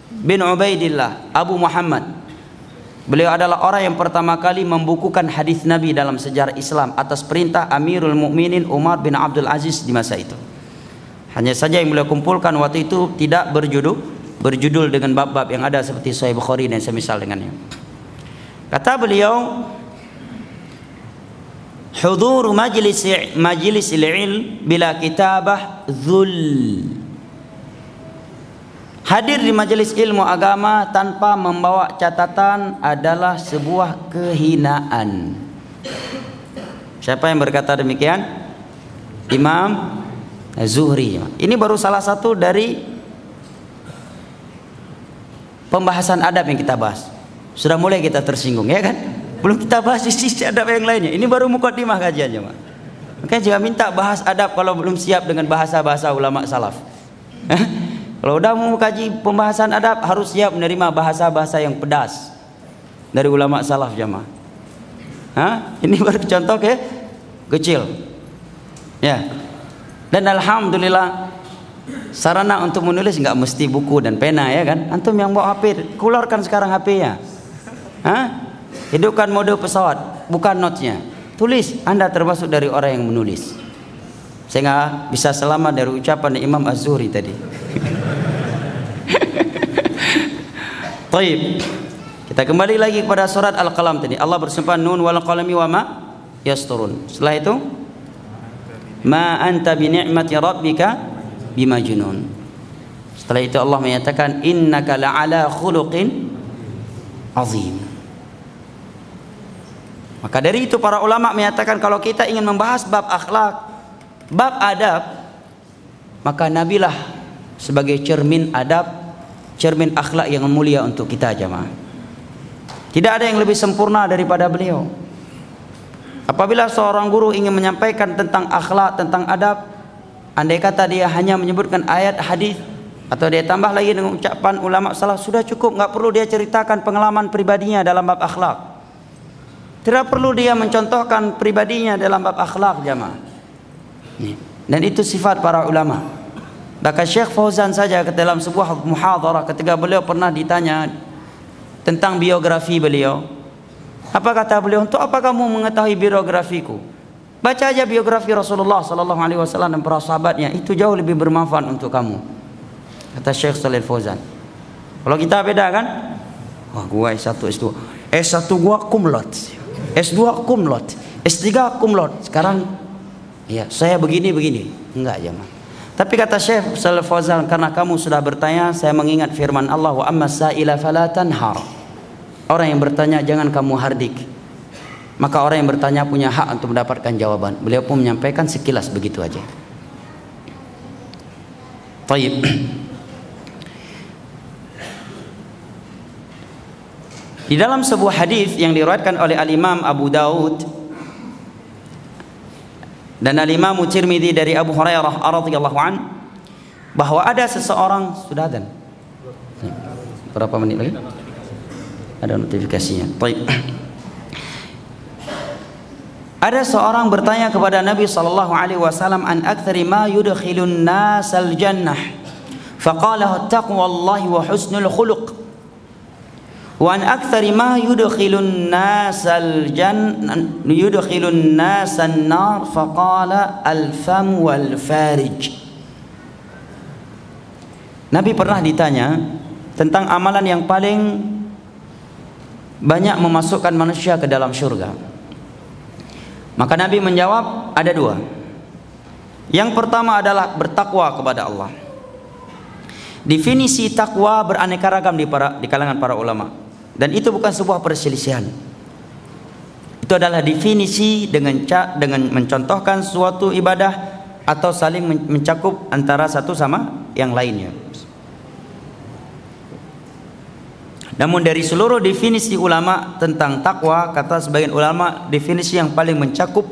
bin Ubaidillah Abu Muhammad. Beliau adalah orang yang pertama kali membukukan hadis Nabi dalam sejarah Islam atas perintah Amirul Mukminin Umar bin Abdul Aziz di masa itu. Hanya saja yang beliau kumpulkan waktu itu tidak berjudul berjudul dengan bab-bab yang ada seperti Sahih Bukhari dan semisal dengannya. Kata beliau, "Hudur majlis majlis ilm bila kitabah dzul." Hadir di majelis ilmu agama tanpa membawa catatan adalah sebuah kehinaan. Siapa yang berkata demikian? Imam Zuhri. Ini baru salah satu dari pembahasan adab yang kita bahas. Sudah mulai kita tersinggung ya kan? Belum kita bahas sisi adab yang lainnya. Ini baru mukadimah kajiannya, Pak. Makanya juga minta bahas adab kalau belum siap dengan bahasa-bahasa ulama salaf. Kalau udah mau kaji pembahasan adab harus siap menerima bahasa-bahasa yang pedas dari ulama salaf jamaah. Hah? Ini baru contoh ke kecil. Ya. Dan alhamdulillah sarana untuk menulis nggak mesti buku dan pena ya kan? Antum yang bawa HP, keluarkan sekarang HP-nya. Hah? Hidupkan mode pesawat, bukan notnya. Tulis, Anda termasuk dari orang yang menulis. Sehingga bisa selamat dari ucapan Imam Az-Zuhri tadi. Taib. Kita kembali lagi kepada surat Al-Qalam tadi. Allah bersumpah nun wal qalami wa ma yasturun. Setelah itu ma anta bi ni'mati rabbika bimajnun setelah itu Allah menyatakan innaka la'ala khuluqin azim maka dari itu para ulama menyatakan kalau kita ingin membahas bab akhlak bab adab maka nabilah sebagai cermin adab cermin akhlak yang mulia untuk kita jemaah tidak ada yang lebih sempurna daripada beliau Apabila seorang guru ingin menyampaikan tentang akhlak, tentang adab, andai kata dia hanya menyebutkan ayat hadis atau dia tambah lagi dengan ucapan ulama salah sudah cukup, nggak perlu dia ceritakan pengalaman pribadinya dalam bab akhlak. Tidak perlu dia mencontohkan pribadinya dalam bab akhlak jamaah. Dan itu sifat para ulama. Bahkan Syekh Fauzan saja dalam sebuah muhadarah ketika beliau pernah ditanya tentang biografi beliau, apa kata beliau? Untuk apa kamu mengetahui biografiku? Baca aja biografi Rasulullah sallallahu alaihi wasallam dan para sahabatnya, itu jauh lebih bermanfaat untuk kamu. Kata Syekh Saleh Fauzan. Kalau kita beda kan? Wah, gua S1 S2. S1 gua kumlot. S2 kumlot. S3 kumlot. Sekarang ya, saya begini begini. Enggak, jangan. Tapi kata Syekh Saleh Fauzan karena kamu sudah bertanya, saya mengingat firman Allah wa amma sa'ila fala tanhar. Orang yang bertanya jangan kamu hardik. maka orang yang bertanya punya hak untuk mendapatkan jawaban. Beliau pun menyampaikan sekilas begitu aja. Taib. Di dalam sebuah hadis yang diriwayatkan oleh Al-Imam Abu Daud dan Al-Imam Tirmizi dari Abu Hurairah radhiyallahu an bahwa ada seseorang sudah ada berapa menit lagi? Ada notifikasinya. Baik. Ada seorang bertanya kepada Nabi sallallahu alaihi wasallam an aktsari ma yudkhilun nas al jannah. Faqala taqwallahi wa husnul khuluq. Wa aktsari ma yudkhilun nas al jannah yudkhilun nas an nar faqala al fam wal farij. Nabi pernah ditanya tentang amalan yang paling banyak memasukkan manusia ke dalam syurga. Maka Nabi menjawab ada dua. Yang pertama adalah bertakwa kepada Allah. Definisi takwa beraneka ragam di para di kalangan para ulama dan itu bukan sebuah perselisihan. Itu adalah definisi dengan dengan mencontohkan suatu ibadah atau saling mencakup antara satu sama yang lainnya. Namun dari seluruh definisi ulama tentang takwa, kata sebagian ulama, definisi yang paling mencakup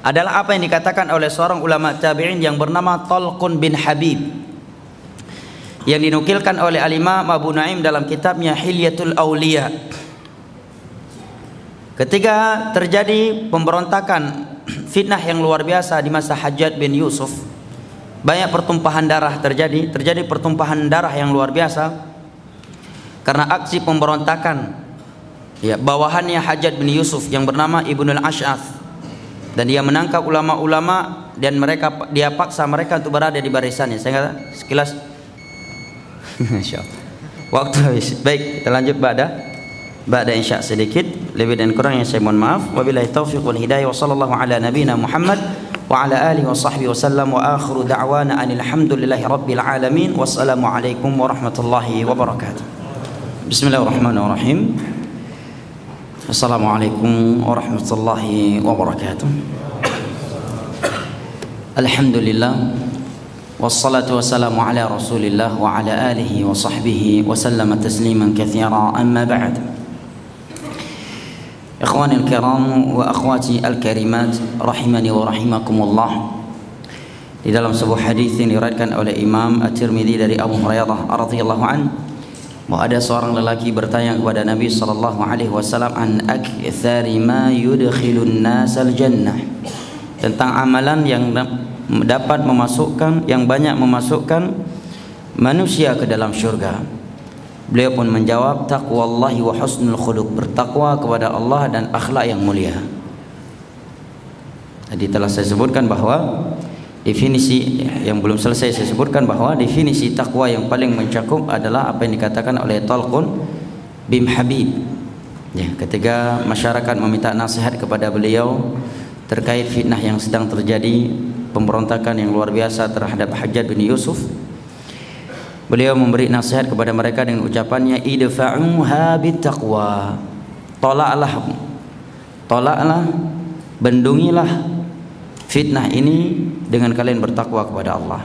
adalah apa yang dikatakan oleh seorang ulama tabi'in yang bernama Talqun bin Habib yang dinukilkan oleh Al-Imam Abu Naim dalam kitabnya Hilyatul Auliya. Ketika terjadi pemberontakan fitnah yang luar biasa di masa Hajjaj bin Yusuf, banyak pertumpahan darah terjadi, terjadi pertumpahan darah yang luar biasa karena aksi pemberontakan ya bawahannya Hajat bin Yusuf yang bernama Ibnul Ash'ath dan dia menangkap ulama-ulama dan mereka dia paksa mereka untuk berada di barisannya saya kata sekilas waktu habis baik kita lanjut pada pada insya sedikit lebih dan kurang yang saya mohon maaf wabillahi taufiq wal hidayah wa sallallahu ala nabiyina Muhammad wa ala alihi wa sahbihi wa sallam wa akhiru da'wana anil hamdulillahi rabbil alamin wassalamu alaikum warahmatullahi wabarakatuh Bismillahirrahmanirrahim Assalamualaikum warahmatullahi wabarakatuh Alhamdulillah Wassalatu wassalamu ala rasulillah Wa ala alihi wa sahbihi Wa sallama tasliman kathira Amma ba'd Ikhwani al-kiram Wa akhwati al-karimat Rahimani wa rahimakumullah Di dalam sebuah hadis yang diriwayatkan oleh Imam At-Tirmidzi dari Abu Hurairah radhiyallahu anhu bahwa ada seorang lelaki bertanya kepada Nabi sallallahu alaihi wasallam an aktsari ma yudkhilun nasal jannah. Tentang amalan yang dapat memasukkan yang banyak memasukkan manusia ke dalam syurga. Beliau pun menjawab taqwallahi wa husnul khuluq bertakwa kepada Allah dan akhlak yang mulia. Tadi telah saya sebutkan bahwa definisi yang belum selesai saya sebutkan bahwa definisi takwa yang paling mencakup adalah apa yang dikatakan oleh Talqun bin Habib ya ketika masyarakat meminta nasihat kepada beliau terkait fitnah yang sedang terjadi pemberontakan yang luar biasa terhadap Hajjaj bin Yusuf beliau memberi nasihat kepada mereka dengan ucapannya idfa'uha bittaqwa tolaklah tolaklah bendungilah fitnah ini dengan kalian bertakwa kepada Allah.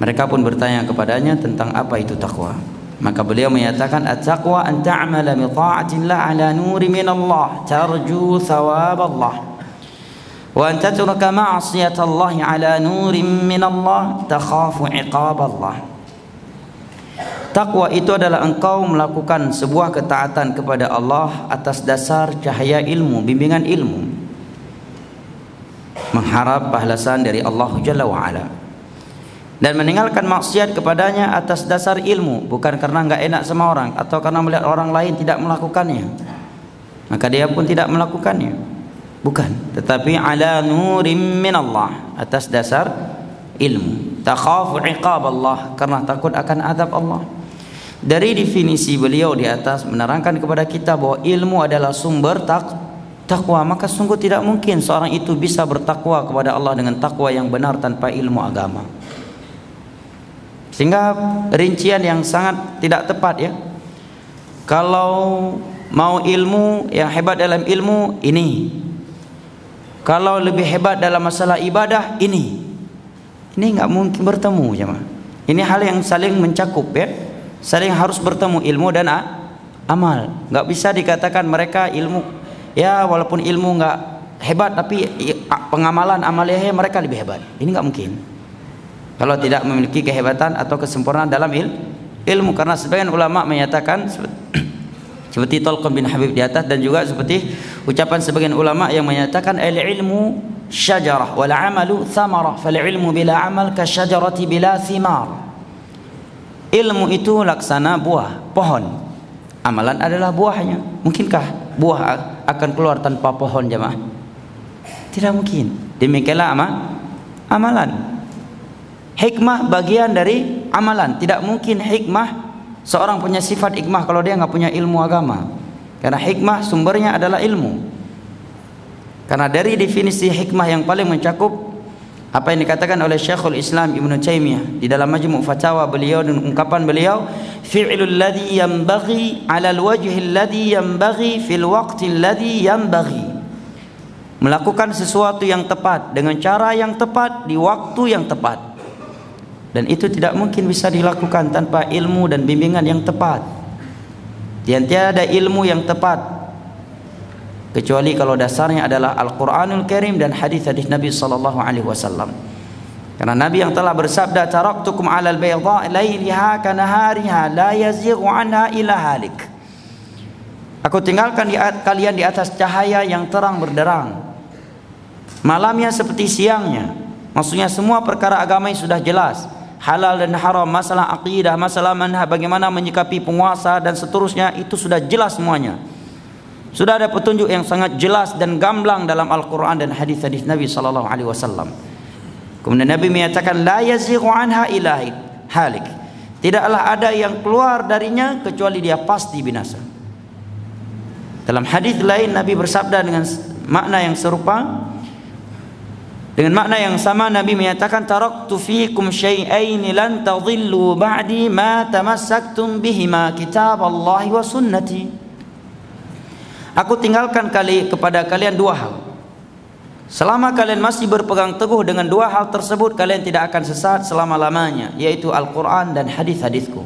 Mereka pun bertanya kepadanya tentang apa itu takwa. Maka beliau menyatakan at-taqwa an ta'mala bi ta'atillah ala nuri min Allah tarju thawab Allah. An tatruka ma'siyat Allah ala nurin min Allah takhafu iqab Allah. Takwa itu adalah engkau melakukan sebuah ketaatan kepada Allah atas dasar cahaya ilmu, bimbingan ilmu. Mengharap balasan dari Allah Jalla wa ala dan meninggalkan maksiat kepadanya atas dasar ilmu bukan karena enggak enak sama orang atau karena melihat orang lain tidak melakukannya. Maka dia pun tidak melakukannya bukan. Tetapi ala nurim min Allah atas dasar ilmu. Takhafu iqab Allah karena takut akan azab Allah. Dari definisi beliau di atas menerangkan kepada kita bahwa ilmu adalah sumber tak takwa maka sungguh tidak mungkin seorang itu bisa bertakwa kepada Allah dengan takwa yang benar tanpa ilmu agama. Sehingga rincian yang sangat tidak tepat ya. Kalau mau ilmu yang hebat dalam ilmu ini kalau lebih hebat dalam masalah ibadah ini. Ini enggak mungkin bertemu jemaah. Ini hal yang saling mencakup ya. Saling harus bertemu ilmu dan amal. Enggak bisa dikatakan mereka ilmu. Ya walaupun ilmu enggak hebat tapi pengamalan amalnya mereka lebih hebat. Ini enggak mungkin. Kalau tidak memiliki kehebatan atau kesempurnaan dalam il, ilmu. Karena sebagian ulama menyatakan seperti Tolkon bin Habib di atas dan juga seperti ucapan sebagian ulama yang menyatakan al ilmu syajarah wal amalu thamarah fal ilmu bila amal ka syajarati bila thimar ilmu itu laksana buah pohon. Amalan adalah buahnya. Mungkinkah buah akan keluar tanpa pohon jemaah? Tidak mungkin. Demikianlah ama amalan. Hikmah bagian dari amalan. Tidak mungkin hikmah Seorang punya sifat hikmah kalau dia nggak punya ilmu agama. Karena hikmah sumbernya adalah ilmu. Karena dari definisi hikmah yang paling mencakup apa yang dikatakan oleh Syekhul Islam Ibn Taimiyah di dalam Majmu' Fatawa beliau dan ungkapan beliau fi'lul ladzi yanbaghi 'ala al-wajhi alladhi yanbaghi fil waqti alladhi yanbaghi melakukan sesuatu yang tepat dengan cara yang tepat di waktu yang tepat dan itu tidak mungkin bisa dilakukan tanpa ilmu dan bimbingan yang tepat. Dan tiada ilmu yang tepat. Kecuali kalau dasarnya adalah Al-Quranul Karim dan hadis-hadis Nabi sallallahu alaihi wasallam. Karena Nabi yang telah bersabda taraktukum 'alal bayda lailiha kanahariha la yazighu anha ila halik. Aku tinggalkan di kalian di atas cahaya yang terang berderang. Malamnya seperti siangnya. Maksudnya semua perkara agama sudah jelas halal dan haram, masalah akidah, masalah manhaj, bagaimana menyikapi penguasa dan seterusnya itu sudah jelas semuanya. Sudah ada petunjuk yang sangat jelas dan gamblang dalam Al-Qur'an dan hadis-hadis Nabi sallallahu alaihi wasallam. Kemudian Nabi menyatakan la yazighu anha ilahi halik. Tidaklah ada yang keluar darinya kecuali dia pasti binasa. Dalam hadis lain Nabi bersabda dengan makna yang serupa, dengan makna yang sama Nabi menyatakan taraktu fikum syai'aini lan tadhillu ba'di ma tamassaktum bihima kitab Allah wa sunnati. Aku tinggalkan kali kepada kalian dua hal. Selama kalian masih berpegang teguh dengan dua hal tersebut kalian tidak akan sesat selama-lamanya yaitu Al-Qur'an dan hadis-hadisku.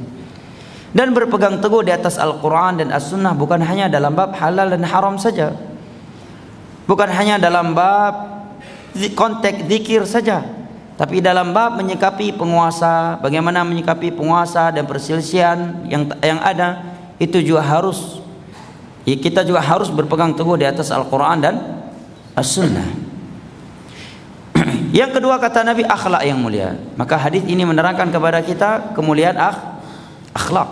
Dan berpegang teguh di atas Al-Qur'an dan As-Sunnah bukan hanya dalam bab halal dan haram saja. Bukan hanya dalam bab konteks zikir saja. Tapi dalam bab menyikapi penguasa bagaimana menyikapi penguasa dan perselisihan yang yang ada itu juga harus ya kita juga harus berpegang teguh di atas Al-Qur'an dan As-Sunnah. Yang kedua kata Nabi akhlak yang mulia. Maka hadis ini menerangkan kepada kita kemuliaan akh, akhlak.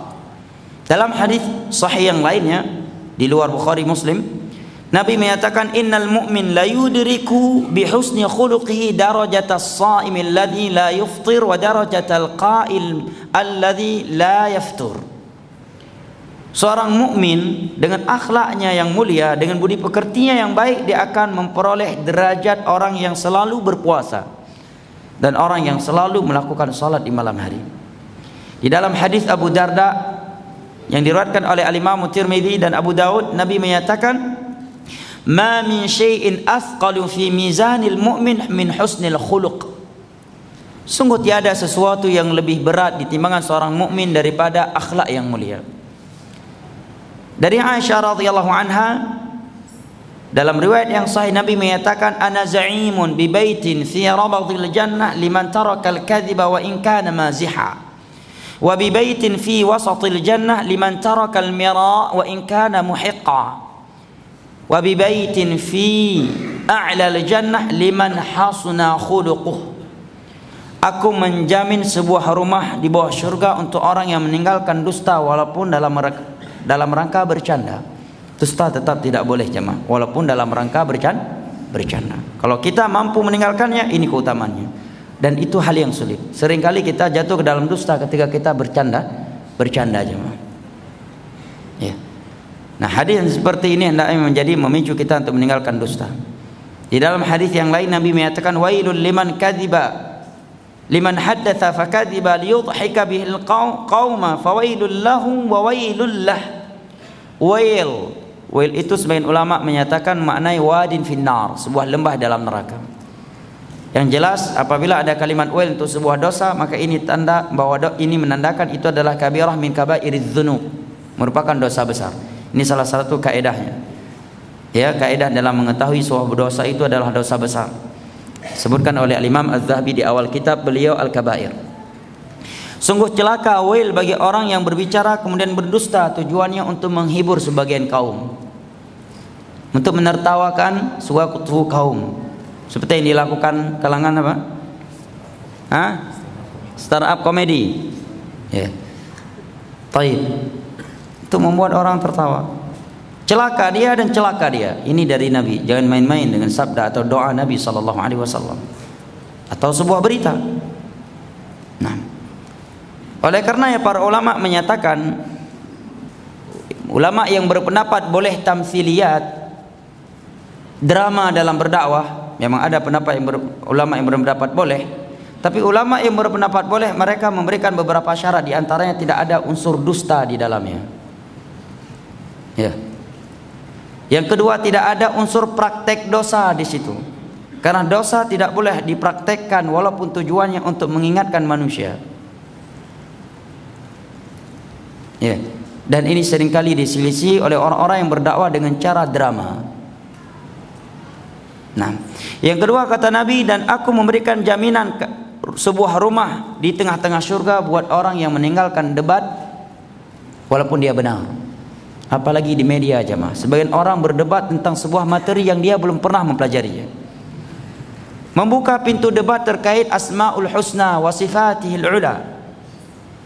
Dalam hadis sahih yang lainnya di luar Bukhari Muslim Nabi menyatakan innal mu'min la yudriku bi husni khuluqihi darajatas shaim alladhi la yuftir wa darajatal qa'il alladhi la yaftur. Seorang mukmin dengan akhlaknya yang mulia, dengan budi pekertinya yang baik, dia akan memperoleh derajat orang yang selalu berpuasa dan orang yang selalu melakukan salat di malam hari. Di dalam hadis Abu Darda yang diriwayatkan oleh Al Imam Tirmizi dan Abu Daud, Nabi menyatakan ma min syai'in athqalu fi mizanil mu'min min husnil khuluq. Sungguh tiada sesuatu yang lebih berat di timbangan seorang mukmin daripada akhlak yang mulia. Dari Aisyah radhiyallahu anha dalam riwayat yang sahih Nabi menyatakan ana za'imun bi baitin fi rabadil jannah liman taraka al-kadhiba wa in kana maziha. Wa bi baitin fi wasatil jannah liman taraka al-mira wa in kana muhiqqa wa bi baitin fi a'la al-jannah liman hasuna khuluquh Aku menjamin sebuah rumah di bawah syurga untuk orang yang meninggalkan dusta walaupun dalam dalam rangka bercanda. Dusta tetap tidak boleh jemaah walaupun dalam rangka bercanda. bercanda. Kalau kita mampu meninggalkannya ini keutamannya. Dan itu hal yang sulit. Seringkali kita jatuh ke dalam dusta ketika kita bercanda, bercanda jemaah. Ya. Nah hadis yang seperti ini hendaknya menjadi memicu kita untuk meninggalkan dusta. Di dalam hadis yang lain Nabi menyatakan wailul liman kadziba liman haddatha fakadziba liyudhika bihil qauma fawailul lahum wa wailul lah. Wail Wail itu sebagian ulama menyatakan maknai wadin finnar, sebuah lembah dalam neraka. Yang jelas apabila ada kalimat wail untuk sebuah dosa maka ini tanda bahwa ini menandakan itu adalah kabirah min kabairidz dzunub, merupakan dosa besar. Ini salah satu kaedahnya. Ya, kaedah dalam mengetahui sebuah dosa itu adalah dosa besar. Sebutkan oleh Imam Az-Zahabi di awal kitab beliau Al-Kabair. Sungguh celaka wail bagi orang yang berbicara kemudian berdusta tujuannya untuk menghibur sebagian kaum untuk menertawakan suatu kaum seperti yang dilakukan kalangan apa? Hah? Startup komedi. Ya. Yeah. Taib. Itu membuat orang tertawa. Celaka dia dan celaka dia. Ini dari Nabi. Jangan main-main dengan sabda atau doa Nabi sallallahu alaihi wasallam. Atau sebuah berita. Nah. Oleh karena ya para ulama menyatakan ulama yang berpendapat boleh tamsiliyat drama dalam berdakwah memang ada pendapat yang ber, ulama yang berpendapat boleh tapi ulama yang berpendapat boleh mereka memberikan beberapa syarat di antaranya tidak ada unsur dusta di dalamnya ya. Yang kedua tidak ada unsur praktek dosa di situ. Karena dosa tidak boleh dipraktekkan walaupun tujuannya untuk mengingatkan manusia. Ya. Dan ini sering kali diselisih oleh orang-orang yang berdakwah dengan cara drama. Nah, yang kedua kata Nabi dan aku memberikan jaminan ke sebuah rumah di tengah-tengah surga buat orang yang meninggalkan debat walaupun dia benar. Apalagi di media aja mah. Sebagian orang berdebat tentang sebuah materi yang dia belum pernah mempelajarinya. Membuka pintu debat terkait Asmaul Husna wa Sifatihil Ula.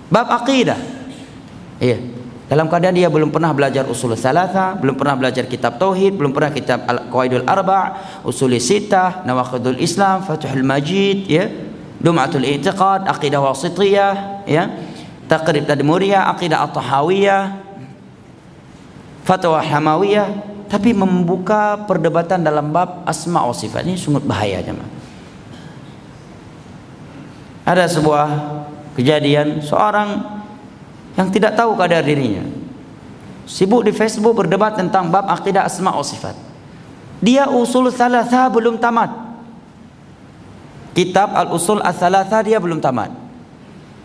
Bab akidah. Iya. Dalam keadaan dia belum pernah belajar usul salasa, belum pernah belajar kitab tauhid, belum pernah kitab al-qawaidul arba, usul sitah, nawaqidul Islam, Fathul Majid, ya. Dum'atul I'tiqad, aqidah wasitiyah, ya. Taqrib Tadmuriyah, aqidah at-tahawiyah, fatwa hamawiyah, tapi membuka perdebatan dalam bab asma wa sifat ini sungguh bahaya jemaah. Ada sebuah kejadian seorang yang tidak tahu kadar dirinya. Sibuk di Facebook berdebat tentang bab akidah asma wa sifat. Dia usul salasa belum tamat. Kitab al-usul as-salasa dia belum tamat.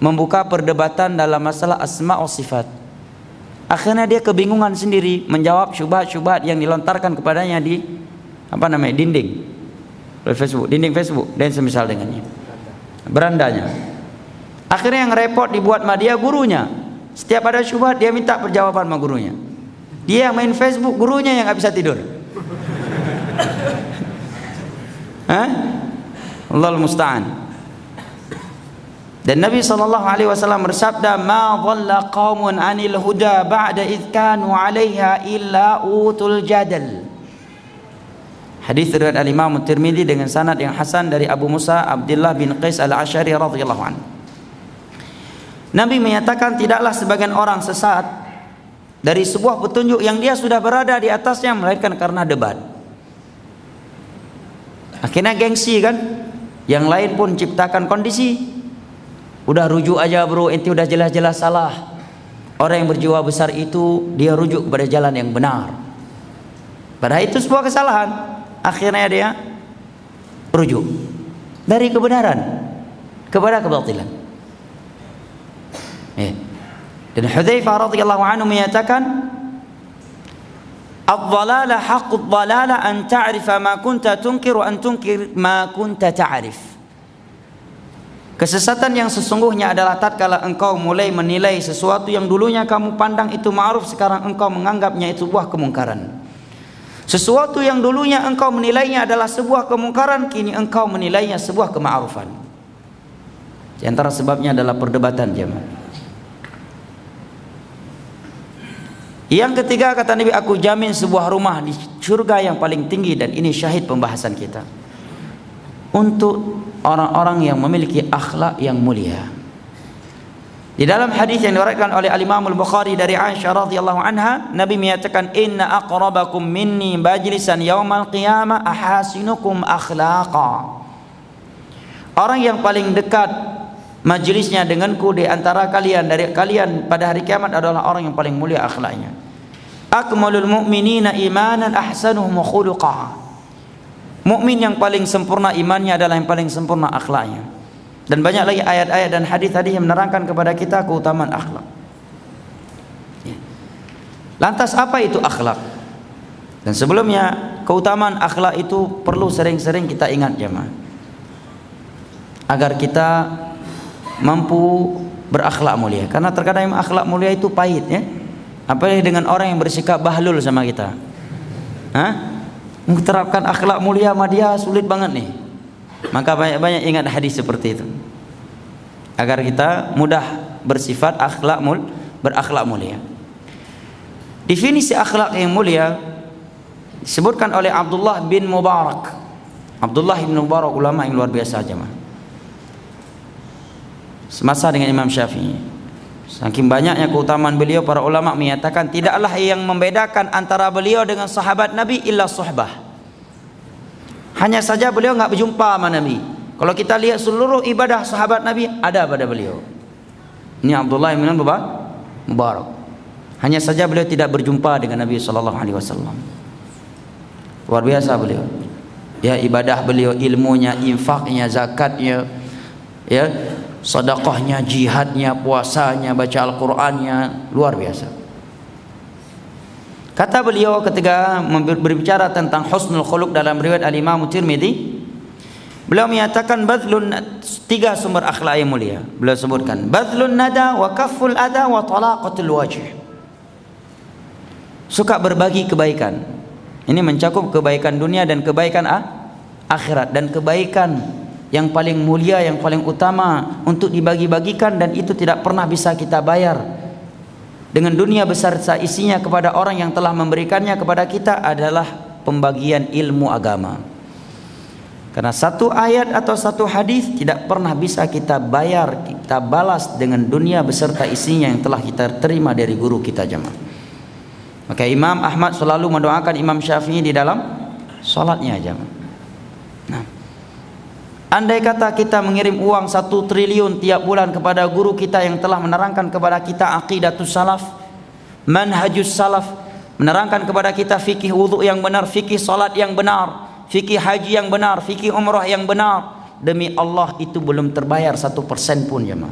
Membuka perdebatan dalam masalah asma wa sifat. Akhirnya dia kebingungan sendiri menjawab syubhat-syubhat yang dilontarkan kepadanya di apa namanya dinding Facebook, dinding Facebook dan semisal dengannya. Berandanya. Akhirnya yang repot dibuat media gurunya setiap ada syubhat dia minta perjawaban sama gurunya. Dia main Facebook, gurunya yang nggak bisa tidur. Hah? Allah musta'an. Dan Nabi sallallahu alaihi wasallam bersabda, "Ma dhalla qaumun 'anil huda ba'da id kanu 'alaiha illa utul jadal." Hadis riwayat Al-Imam Tirmizi dengan sanad yang hasan dari Abu Musa Abdullah bin Qais Al-Asy'ari radhiyallahu anhu. Nabi menyatakan tidaklah sebagian orang sesat dari sebuah petunjuk yang dia sudah berada di atasnya melainkan karena debat. Akhirnya gengsi kan? Yang lain pun ciptakan kondisi. Udah rujuk aja bro, inti udah jelas-jelas salah. Orang yang berjiwa besar itu dia rujuk kepada jalan yang benar. Padahal itu sebuah kesalahan. Akhirnya dia rujuk dari kebenaran kepada kebatilan. Ya. Dan Hudzaifah radhiyallahu anhu menyatakan dhalala an ta'rifa ma kunta tunkir wa an tunkir ma kunta ta'rif. Kesesatan yang sesungguhnya adalah tatkala engkau mulai menilai sesuatu yang dulunya kamu pandang itu ma'ruf sekarang engkau menganggapnya itu sebuah kemungkaran. Sesuatu yang dulunya engkau menilainya adalah sebuah kemungkaran kini engkau menilainya sebuah kema'rufan. Di antara sebabnya adalah perdebatan jemaah. Yang ketiga kata Nabi aku jamin sebuah rumah di surga yang paling tinggi dan ini syahid pembahasan kita. Untuk orang-orang yang memiliki akhlak yang mulia. Di dalam hadis yang diriwayatkan oleh Al Imam Al Bukhari dari Aisyah radhiyallahu anha, Nabi menyatakan inna aqrabakum minni majlisan yaumal qiyamah ahasinukum akhlaqa. Orang yang paling dekat majelisnya denganku di antara kalian dari kalian pada hari kiamat adalah orang yang paling mulia akhlaknya. akmalul mu'minina imanan ahsanuhum khuluqa. Mukmin yang paling sempurna imannya adalah yang paling sempurna akhlaknya. Dan banyak lagi ayat-ayat dan hadis tadi yang menerangkan kepada kita keutamaan akhlak. Ya. Lantas apa itu akhlak? Dan sebelumnya keutamaan akhlak itu perlu sering-sering kita ingat jemaah. Agar kita mampu berakhlak mulia. Karena terkadang akhlak mulia itu pahit ya. Apalagi dengan orang yang bersikap bahlul sama kita. Hah? Menerapkan akhlak mulia sama sulit banget nih. Maka banyak-banyak ingat hadis seperti itu. Agar kita mudah bersifat akhlak mul berakhlak mulia. Definisi akhlak yang mulia disebutkan oleh Abdullah bin Mubarak. Abdullah bin Mubarak ulama yang luar biasa jemaah. Semasa dengan Imam Syafi'i. Saking banyaknya keutamaan beliau para ulama menyatakan tidaklah yang membedakan antara beliau dengan sahabat Nabi illa suhbah. Hanya saja beliau enggak berjumpa sama Nabi. Kalau kita lihat seluruh ibadah sahabat Nabi ada pada beliau. Ini Abdullah bin Mubarak. Hanya saja beliau tidak berjumpa dengan Nabi sallallahu alaihi wasallam. Luar biasa beliau. Ya ibadah beliau, ilmunya, infaknya, zakatnya, ya sedekahnya, jihadnya, puasanya, baca Al-Qur'annya luar biasa. Kata beliau ketika berbicara tentang husnul khuluq dalam riwayat Al-Imam Tirmizi, beliau menyatakan badlun tiga sumber akhlak yang mulia. Beliau sebutkan badlun nada wa kafful ada wa talaqatul wajh. Suka berbagi kebaikan. Ini mencakup kebaikan dunia dan kebaikan akhirat dan kebaikan yang paling mulia, yang paling utama untuk dibagi-bagikan dan itu tidak pernah bisa kita bayar. Dengan dunia besar isinya kepada orang yang telah memberikannya kepada kita adalah pembagian ilmu agama. Karena satu ayat atau satu hadis tidak pernah bisa kita bayar, kita balas dengan dunia beserta isinya yang telah kita terima dari guru kita jemaah. Maka Imam Ahmad selalu mendoakan Imam Syafi'i di dalam salatnya jemaah. Andai kata kita mengirim uang satu triliun tiap bulan kepada guru kita yang telah menerangkan kepada kita aqidatus salaf, manhajus salaf, menerangkan kepada kita fikih wudhu yang benar, fikih salat yang benar, fikih haji yang benar, fikih umrah yang benar. Demi Allah itu belum terbayar satu persen pun ya ma.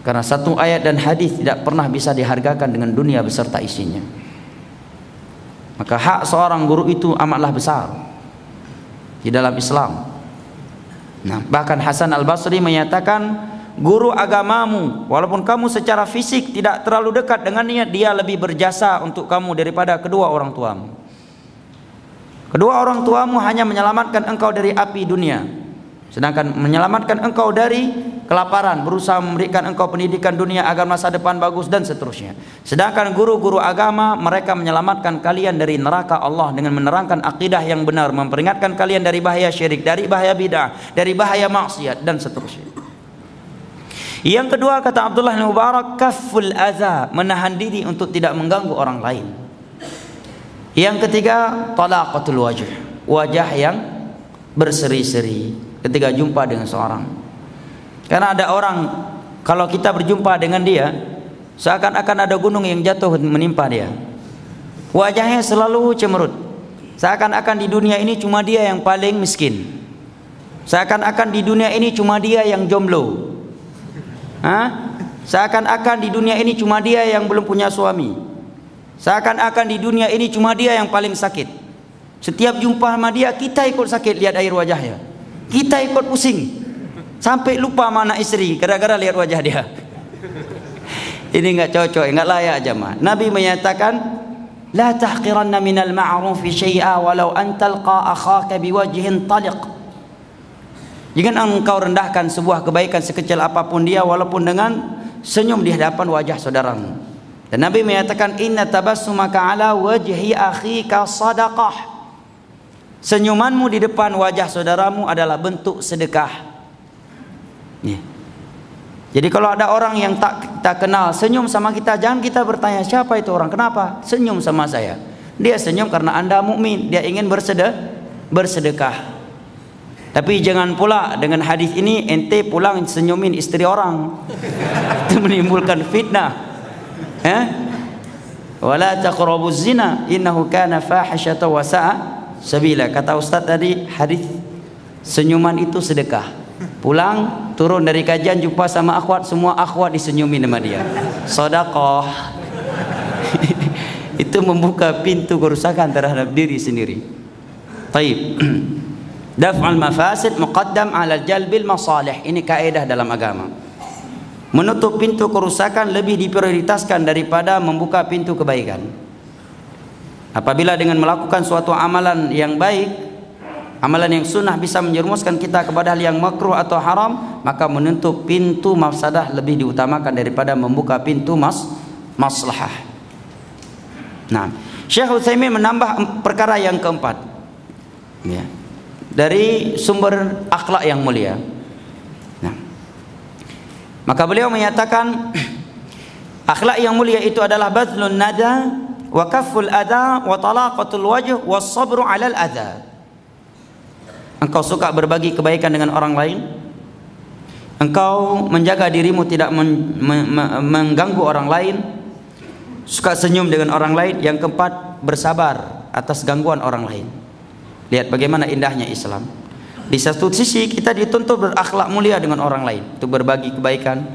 Karena satu ayat dan hadis tidak pernah bisa dihargakan dengan dunia beserta isinya. Maka hak seorang guru itu amatlah besar di dalam Islam. Nah, bahkan Hasan Al-Basri menyatakan guru agamamu walaupun kamu secara fisik tidak terlalu dekat dengannya dia lebih berjasa untuk kamu daripada kedua orang tuamu. Kedua orang tuamu hanya menyelamatkan engkau dari api dunia sedangkan menyelamatkan engkau dari kelaparan berusaha memberikan engkau pendidikan dunia agar masa depan bagus dan seterusnya. Sedangkan guru-guru agama mereka menyelamatkan kalian dari neraka Allah dengan menerangkan akidah yang benar memperingatkan kalian dari bahaya syirik dari bahaya bidah dari bahaya maksiat dan seterusnya. Yang kedua kata Abdullah bin Mubarak kaful adza menahan diri untuk tidak mengganggu orang lain. Yang ketiga talaqatul wajh wajah yang berseri-seri ketika jumpa dengan seorang. Karena ada orang kalau kita berjumpa dengan dia seakan-akan ada gunung yang jatuh menimpa dia. Wajahnya selalu cemerut. Seakan-akan di dunia ini cuma dia yang paling miskin. Seakan-akan di dunia ini cuma dia yang jomblo. Hah? Seakan-akan di dunia ini cuma dia yang belum punya suami. Seakan-akan di dunia ini cuma dia yang paling sakit. Setiap jumpa sama dia kita ikut sakit lihat air wajahnya. Kita ikut pusing. Sampai lupa mana istri gara-gara lihat wajah dia. Ini enggak cocok, enggak layak jemaah. Nabi menyatakan, "La tahqiranna minal ma'ruf syai'a walau an talqa akhaka biwajhin taliq." Jangan engkau rendahkan sebuah kebaikan sekecil apapun dia walaupun dengan senyum di hadapan wajah saudaramu. Dan Nabi menyatakan inna tabassumaka ala wajhi akhika sadaqah. Senyumanmu di depan wajah saudaramu adalah bentuk sedekah. Jadi kalau ada orang yang tak kita kenal senyum sama kita, jangan kita bertanya siapa itu orang, kenapa senyum sama saya? Dia senyum karena anda mukmin, dia ingin bersedekah, bersedekah. Tapi jangan pula dengan hadis ini ente pulang senyumin istri orang, itu menimbulkan fitnah. Eh? wala taqrabuz zina innahu kana fahishatan wa sa'a sabila kata ustaz tadi hadis senyuman itu sedekah. Pulang turun dari kajian jumpa sama akhwat semua akhwat disenyumin sama dia. Sedekah. Itu membuka pintu kerusakan terhadap diri sendiri. Taib. Daf'al mafasid muqaddam ala jalbil masalih. Ini kaidah dalam agama. Menutup pintu kerusakan lebih diprioritaskan daripada membuka pintu kebaikan. Apabila dengan melakukan suatu amalan yang baik, amalan yang sunnah bisa menjerumuskan kita kepada hal yang makruh atau haram, maka menutup pintu mafsadah lebih diutamakan daripada membuka pintu mas maslahah. Nah, Syekh Utsaimin menambah perkara yang keempat. Ya. Dari sumber akhlak yang mulia. Maka beliau menyatakan akhlak yang mulia itu adalah badlun nada wa kafful ada wa talaqatul wajh wa sabru 'alal adha. Engkau suka berbagi kebaikan dengan orang lain? Engkau menjaga dirimu tidak men, me, me, mengganggu orang lain? Suka senyum dengan orang lain? Yang keempat, bersabar atas gangguan orang lain. Lihat bagaimana indahnya Islam. Di satu sisi kita dituntut berakhlak mulia dengan orang lain, untuk berbagi kebaikan,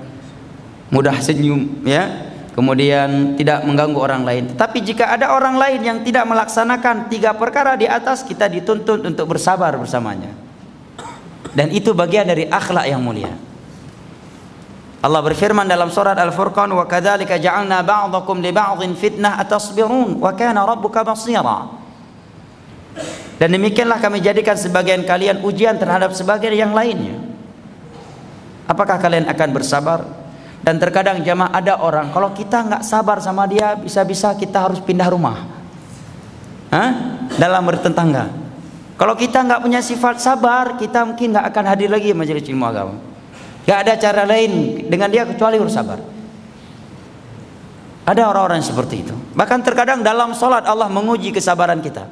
mudah senyum, ya. Kemudian tidak mengganggu orang lain. Tapi jika ada orang lain yang tidak melaksanakan tiga perkara di atas, kita dituntut untuk bersabar bersamanya. Dan itu bagian dari akhlak yang mulia. Allah berfirman dalam surat Al-Furqan wa kadzalika ja'alna ba'dakum li ba'dhin fitnah atasbirun wa kana rabbuka basira. Dan demikianlah kami jadikan sebagian kalian ujian terhadap sebagian yang lainnya. Apakah kalian akan bersabar? Dan terkadang jamaah ada orang kalau kita nggak sabar sama dia bisa-bisa kita harus pindah rumah. Hah? Dalam bertetangga. Kalau kita nggak punya sifat sabar, kita mungkin nggak akan hadir lagi majelis ilmu agama. Gak ada cara lain dengan dia kecuali harus sabar. Ada orang-orang seperti itu. Bahkan terkadang dalam sholat Allah menguji kesabaran kita.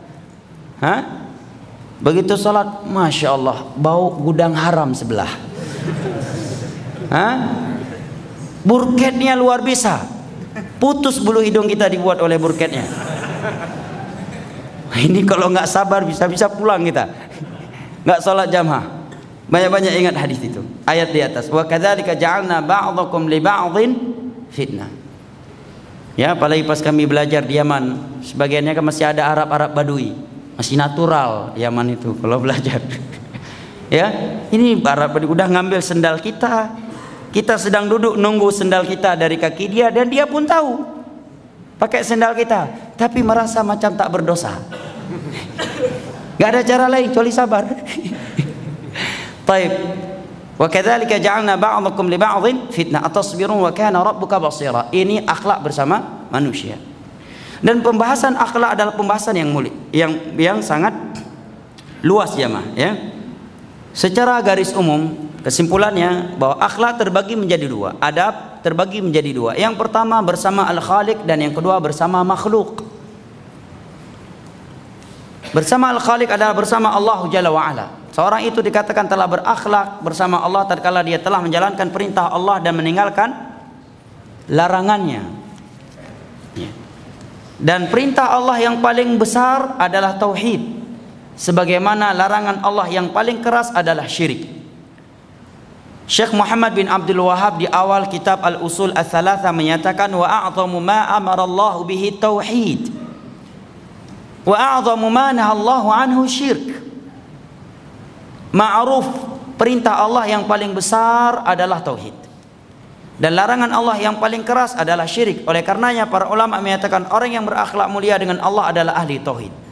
Hah? Begitu sholat, masya Allah, bau gudang haram sebelah. Hah? Burketnya luar biasa. Putus bulu hidung kita dibuat oleh burketnya. Ini kalau nggak sabar bisa-bisa pulang kita. Nggak sholat jamaah. Banyak-banyak ingat hadis itu. Ayat di atas. Wa kadzalika ja'alna ba'dakum li ba'dhin fitnah. Ya, apalagi pas kami belajar di Yaman, sebagiannya kan masih ada Arab-Arab Badui masih natural Yaman itu kalau belajar ya ini Arab udah ngambil sendal kita kita sedang duduk nunggu sendal kita dari kaki dia dan dia pun tahu. Pakai sendal kita tapi merasa macam tak berdosa. Nggak ada cara lain kecuali sabar. Taib. Wa kadzalika ja'alna ba'dakum li ba'dhin fitnah. Atasbirun wa kana rabbuka basira. Ini akhlak bersama manusia. Dan pembahasan akhlak adalah pembahasan yang mulia, yang yang sangat luas mah ya. Secara garis umum kesimpulannya bahwa akhlak terbagi menjadi dua, adab terbagi menjadi dua. Yang pertama bersama al-Khaliq dan yang kedua bersama makhluk. Bersama al-Khaliq adalah bersama Allah Jalla wa ala. Seorang itu dikatakan telah berakhlak bersama Allah tatkala dia telah menjalankan perintah Allah dan meninggalkan larangannya. Dan perintah Allah yang paling besar adalah tauhid. Sebagaimana larangan Allah yang paling keras adalah syirik. Syekh Muhammad bin Abdul Wahab di awal kitab Al-Usul Ats-Tsalatsa menyatakan wa a'zamu ma amara Allah bihi tauhid. Wa a'zamu ma nahallahu anhu syirk. Ma'ruf perintah Allah yang paling besar adalah tauhid. Dan larangan Allah yang paling keras adalah syirik. Oleh karenanya para ulama menyatakan orang yang berakhlak mulia dengan Allah adalah ahli tauhid.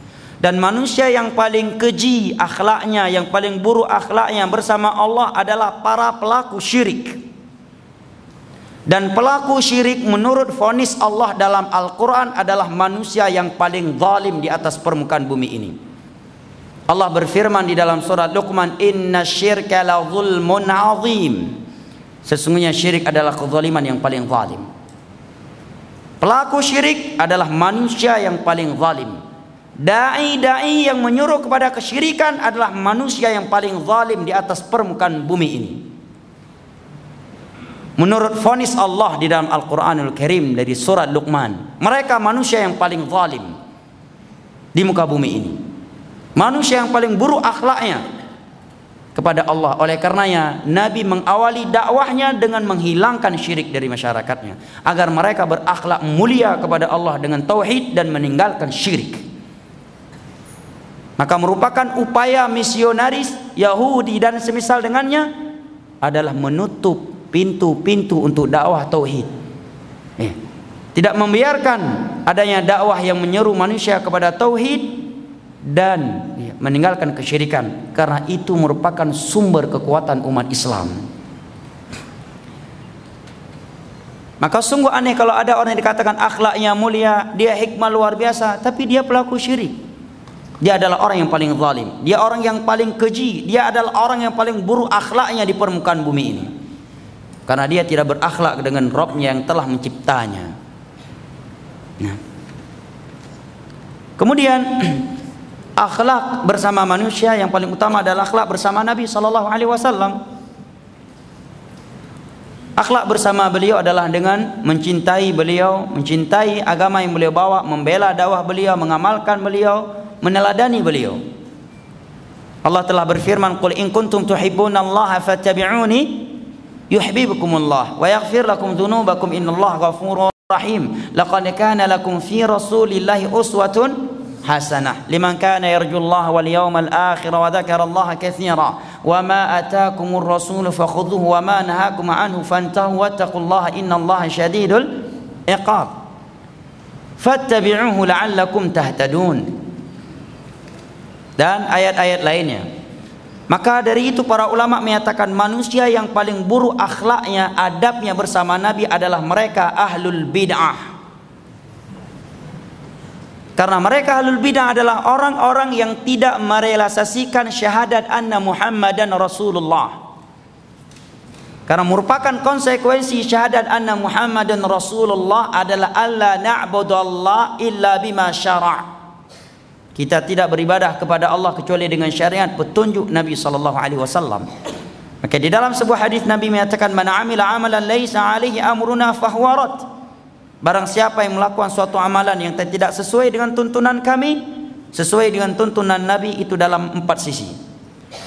Dan manusia yang paling keji akhlaknya, yang paling buruk akhlaknya bersama Allah adalah para pelaku syirik. Dan pelaku syirik menurut fonis Allah dalam Al-Quran adalah manusia yang paling zalim di atas permukaan bumi ini. Allah berfirman di dalam surat Luqman, Inna syirka la zulmun azim. Sesungguhnya syirik adalah kezaliman yang paling zalim. Pelaku syirik adalah manusia yang paling zalim. Dai-dai yang menyuruh kepada kesyirikan adalah manusia yang paling zalim di atas permukaan bumi ini. Menurut fonis Allah di dalam Al-Quranul Karim dari surat Luqman, mereka manusia yang paling zalim di muka bumi ini. Manusia yang paling buruk akhlaknya kepada Allah. Oleh karenanya Nabi mengawali dakwahnya dengan menghilangkan syirik dari masyarakatnya agar mereka berakhlak mulia kepada Allah dengan tauhid dan meninggalkan syirik. Maka merupakan upaya misionaris Yahudi dan semisal dengannya adalah menutup pintu-pintu untuk dakwah tauhid. Eh, tidak membiarkan adanya dakwah yang menyeru manusia kepada tauhid dan ya, meninggalkan kesyirikan karena itu merupakan sumber kekuatan umat Islam. Maka sungguh aneh kalau ada orang yang dikatakan akhlaknya mulia, dia hikmah luar biasa, tapi dia pelaku syirik. Dia adalah orang yang paling zalim, dia orang yang paling keji, dia adalah orang yang paling buruk akhlaknya di permukaan bumi ini karena dia tidak berakhlak dengan Robnya yang telah menciptanya. Nah. Kemudian akhlak bersama manusia yang paling utama adalah akhlak bersama Nabi sallallahu alaihi wasallam. Akhlak bersama beliau adalah dengan mencintai beliau, mencintai agama yang beliau bawa, membela dakwah beliau, mengamalkan beliau, meneladani beliau. Allah telah berfirman, "Qul in kuntum tuhibbunallaha fattabi'uni الله ويغفر لكم ذنوبكم إن الله غفور رحيم لقد كان لكم في رسول الله أسوة حسنة لمن كان يرجو الله واليوم الآخر وذكر الله كثيرا وما أتاكم الرسول فخذوه وما نهاكم عنه فانتهوا واتقوا الله إن الله شديد العقاب فاتبعوه لعلكم تهتدون dan ayat-ayat lainnya Maka dari itu para ulama menyatakan manusia yang paling buruk akhlaknya, adabnya bersama Nabi adalah mereka ahlul bid'ah. Karena mereka ahlul bid'ah adalah orang-orang yang tidak merealisasikan syahadat anna Muhammadan Rasulullah. Karena merupakan konsekuensi syahadat anna Muhammadan Rasulullah adalah alla na'budu Allah illa bima syara'. Kita tidak beribadah kepada Allah kecuali dengan syariat petunjuk Nabi sallallahu alaihi wasallam. Maka di dalam sebuah hadis Nabi menyatakan man amila amalan laisa alaihi amruna fahuwa Barang siapa yang melakukan suatu amalan yang tidak sesuai dengan tuntunan kami, sesuai dengan tuntunan Nabi itu dalam empat sisi.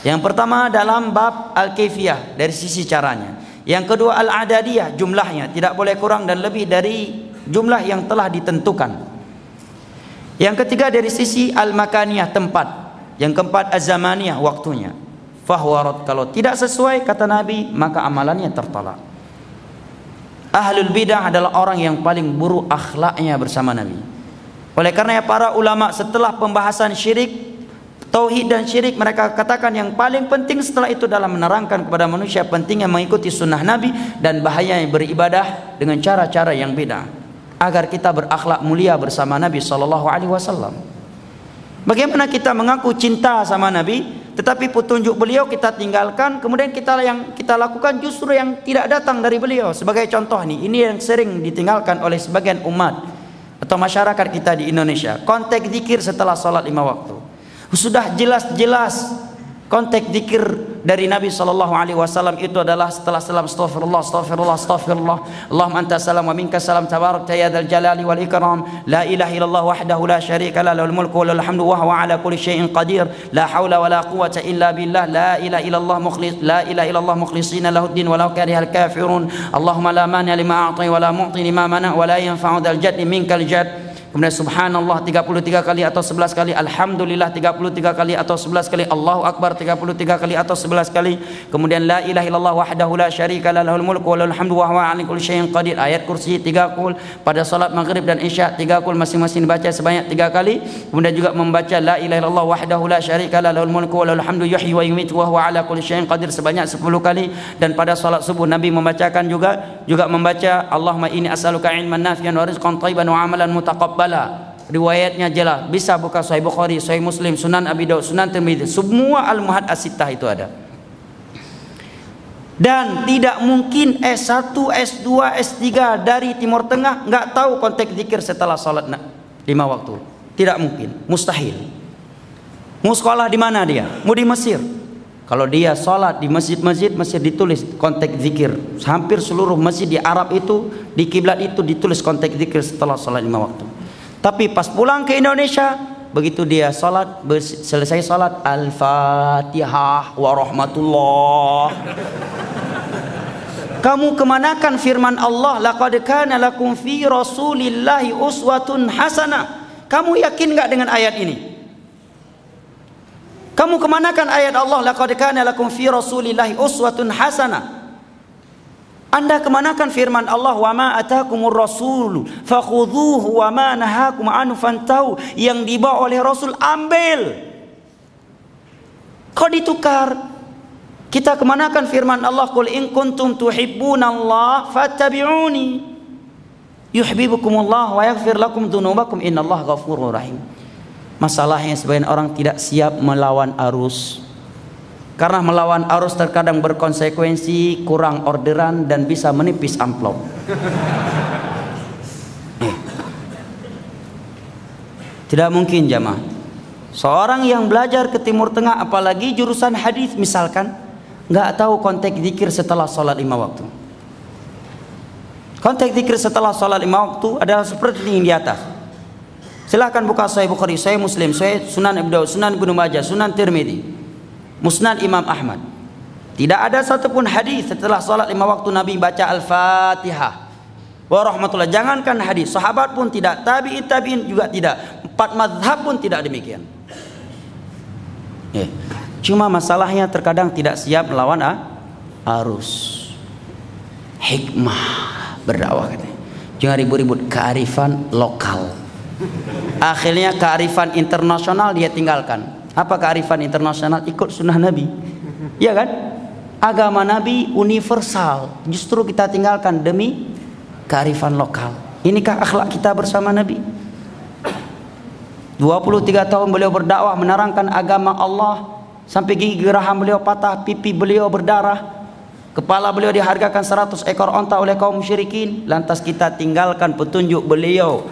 Yang pertama dalam bab al-kaifiyah dari sisi caranya. Yang kedua al-adadiyah jumlahnya tidak boleh kurang dan lebih dari jumlah yang telah ditentukan. Yang ketiga dari sisi al-makaniyah tempat. Yang keempat az-zamaniyah waktunya. Fahwarat kalau tidak sesuai kata Nabi maka amalannya tertolak. Ahlul bidah adalah orang yang paling buruk akhlaknya bersama Nabi. Oleh karena para ulama setelah pembahasan syirik Tauhid dan syirik mereka katakan yang paling penting setelah itu dalam menerangkan kepada manusia pentingnya mengikuti sunnah Nabi dan bahayanya beribadah dengan cara-cara yang beda agar kita berakhlak mulia bersama Nabi sallallahu alaihi wasallam. Bagaimana kita mengaku cinta sama Nabi tetapi petunjuk beliau kita tinggalkan kemudian kita yang kita lakukan justru yang tidak datang dari beliau. Sebagai contoh nih ini yang sering ditinggalkan oleh sebagian umat atau masyarakat kita di Indonesia. Konteks zikir setelah sholat lima waktu. Sudah jelas-jelas konteks zikir dari Nabi sallallahu alaihi wasallam itu adalah setelah salam astagfirullah astagfirullah astagfirullah Allahumma anta salam wa minka salam tabarak ya dzal jalali wal ikram la ilaha illallah wahdahu la syarika la lahul mulku wa lahul hamdu wa huwa ala kulli syai'in qadir la haula wa la quwwata illa billah la ilaha illallah mukhlis la ilaha illallah mukhlisina lahu din walau karihal kafirun Allahumma la mani lima a'ti wa la mu'ti lima mana wa la yanfa'u dzal jaddi minkal jadd Kemudian subhanallah 33 kali atau 11 kali, alhamdulillah 33 kali atau 11 kali, Allahu akbar 33 kali atau 11 kali. Kemudian la ilaha illallah wahdahu la syarika la lahul mulku wa lahul hamdu wa huwa ala kulli syai'in qadir. Ayat kursi 3 kul pada salat maghrib dan isya 3 kul masing-masing dibaca sebanyak 3 kali. Kemudian juga membaca la ilaha illallah wahdahu la syarika la lahul mulku wa lahul hamdu yuhyi wa yumiitu wa huwa ala kulli syai'in qadir sebanyak 10 kali dan pada salat subuh Nabi membacakan juga juga membaca Allahumma inni as'aluka ilman nafi'an wa rizqan thayyiban wa amalan mutaqabbal bala riwayatnya jelas bisa buka Sahih Bukhari Sahih Muslim Sunan Abi Daud Sunan Tirmidzi semua al-muhad as-sittah itu ada dan tidak mungkin S1, S2, S3 dari Timur Tengah nggak tahu konteks zikir setelah salat lima waktu. Tidak mungkin, mustahil. Mau sekolah di mana dia? Mau di Mesir? Kalau dia sholat di masjid-masjid masih ditulis konteks zikir. Hampir seluruh masjid di Arab itu di kiblat itu ditulis konteks zikir setelah sholat lima waktu. Tapi pas pulang ke Indonesia begitu dia sholat selesai sholat al-fatihah wa rahmatullah. Kamu kemanakan firman Allah laqad kana lakum fi rasulillahi uswatun hasanah. Kamu yakin nggak dengan ayat ini? Kamu kemanakan ayat Allah laqad kana lakum fi rasulillahi uswatun hasanah. Anda kemanakan firman Allah wa ma atakumur rasulu fakhudhuhu wa ma nahakum anhu fantahu yang dibawa oleh Rasul ambil. Kau ditukar. Kita kemanakan firman Allah qul in kuntum tuhibbunallaha fattabi'uni yuhibbukumullah wa yaghfir lakum dzunubakum innallaha ghafurur rahim. Masalahnya sebagian orang tidak siap melawan arus. Karena melawan arus terkadang berkonsekuensi kurang orderan dan bisa menipis amplop. Eh. Tidak mungkin jamaah. Seorang yang belajar ke Timur Tengah apalagi jurusan hadis misalkan nggak tahu konteks zikir setelah sholat lima waktu. Konteks zikir setelah sholat lima waktu adalah seperti yang di atas. Silahkan buka Sahih Bukhari, Sahih Muslim, Sahih Sunan Abu Dawud, Sunan Ibnu Majah, Sunan Tirmidzi, Musnad Imam Ahmad. Tidak ada satupun hadis setelah salat lima waktu Nabi baca Al-Fatihah. Wa rahmatullah. Jangankan hadis, sahabat pun tidak, tabi'in tabi'in juga tidak. Empat mazhab pun tidak demikian. Ya. Cuma masalahnya terkadang tidak siap melawan ah, arus. Hikmah berdakwah. Jangan ribut-ribut kearifan lokal. Akhirnya kearifan internasional dia tinggalkan. Apa kearifan internasional? Ikut sunnah Nabi. Ya kan? Agama Nabi universal. Justru kita tinggalkan demi kearifan lokal. Inikah akhlak kita bersama Nabi? 23 tahun beliau berdakwah menerangkan agama Allah sampai gigi geraham beliau patah, pipi beliau berdarah. Kepala beliau dihargakan 100 ekor onta oleh kaum musyrikin. Lantas kita tinggalkan petunjuk beliau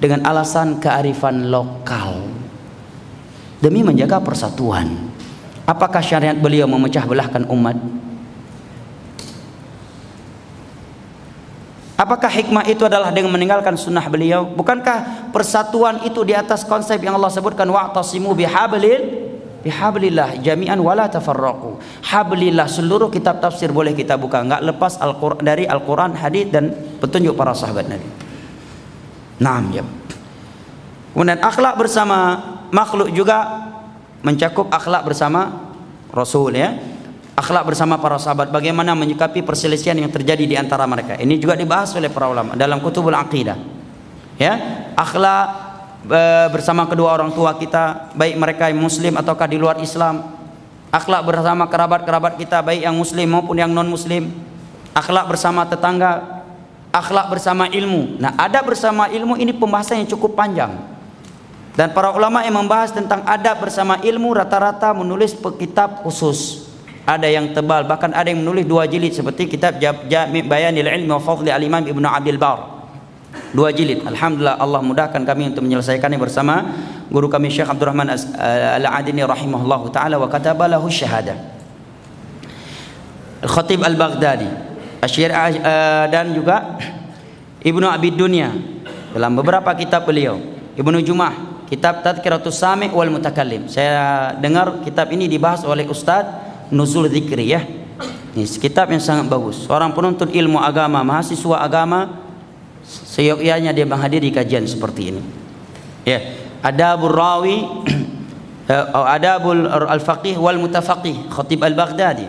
dengan alasan kearifan lokal demi menjaga persatuan. Apakah syariat beliau memecah belahkan umat? Apakah hikmah itu adalah dengan meninggalkan sunnah beliau? Bukankah persatuan itu di atas konsep yang Allah sebutkan wa'tasimu bihablil bihablillah jami'an wala tafarraqu. Hablillah seluruh kitab tafsir boleh kita buka, enggak lepas Al-Qur'an dari Al-Qur'an, hadis dan petunjuk para sahabat Nabi. Naam ya. Kemudian akhlak bersama makhluk juga mencakup akhlak bersama Rasul ya. Akhlak bersama para sahabat bagaimana menyikapi perselisihan yang terjadi di antara mereka. Ini juga dibahas oleh para ulama dalam kutubul aqidah. Ya, akhlak e, bersama kedua orang tua kita, baik mereka yang muslim ataukah di luar Islam. Akhlak bersama kerabat-kerabat kita baik yang muslim maupun yang non muslim. Akhlak bersama tetangga, akhlak bersama ilmu. Nah, adab bersama ilmu ini pembahasan yang cukup panjang. Dan para ulama yang membahas tentang adab bersama ilmu rata-rata menulis kitab khusus. Ada yang tebal, bahkan ada yang menulis dua jilid seperti kitab Jami' Bayanil Ilmi wa Fadli Al-Imam Ibnu Abdul Bar. Dua jilid. Alhamdulillah Allah mudahkan kami untuk menyelesaikannya bersama guru kami Syekh Abdurrahman Al-Adini rahimahullahu taala wa kataba lahu syahadah. Al-Khatib Al-Baghdadi uh, dan juga Ibnu Abi Dunya dalam beberapa kitab beliau. Ibnu Jumah, kitab Tadhkiratus Sami' wal Mutakallim. Saya dengar kitab ini dibahas oleh Ustaz Nuzul Zikri ya. Ini kitab yang sangat bagus. Seorang penuntut ilmu agama, mahasiswa agama seyogyanya dia menghadiri kajian seperti ini. Ya, Adabur Rawi eh, Adabul Al-Faqih wal Mutafaqih Khatib Al-Baghdadi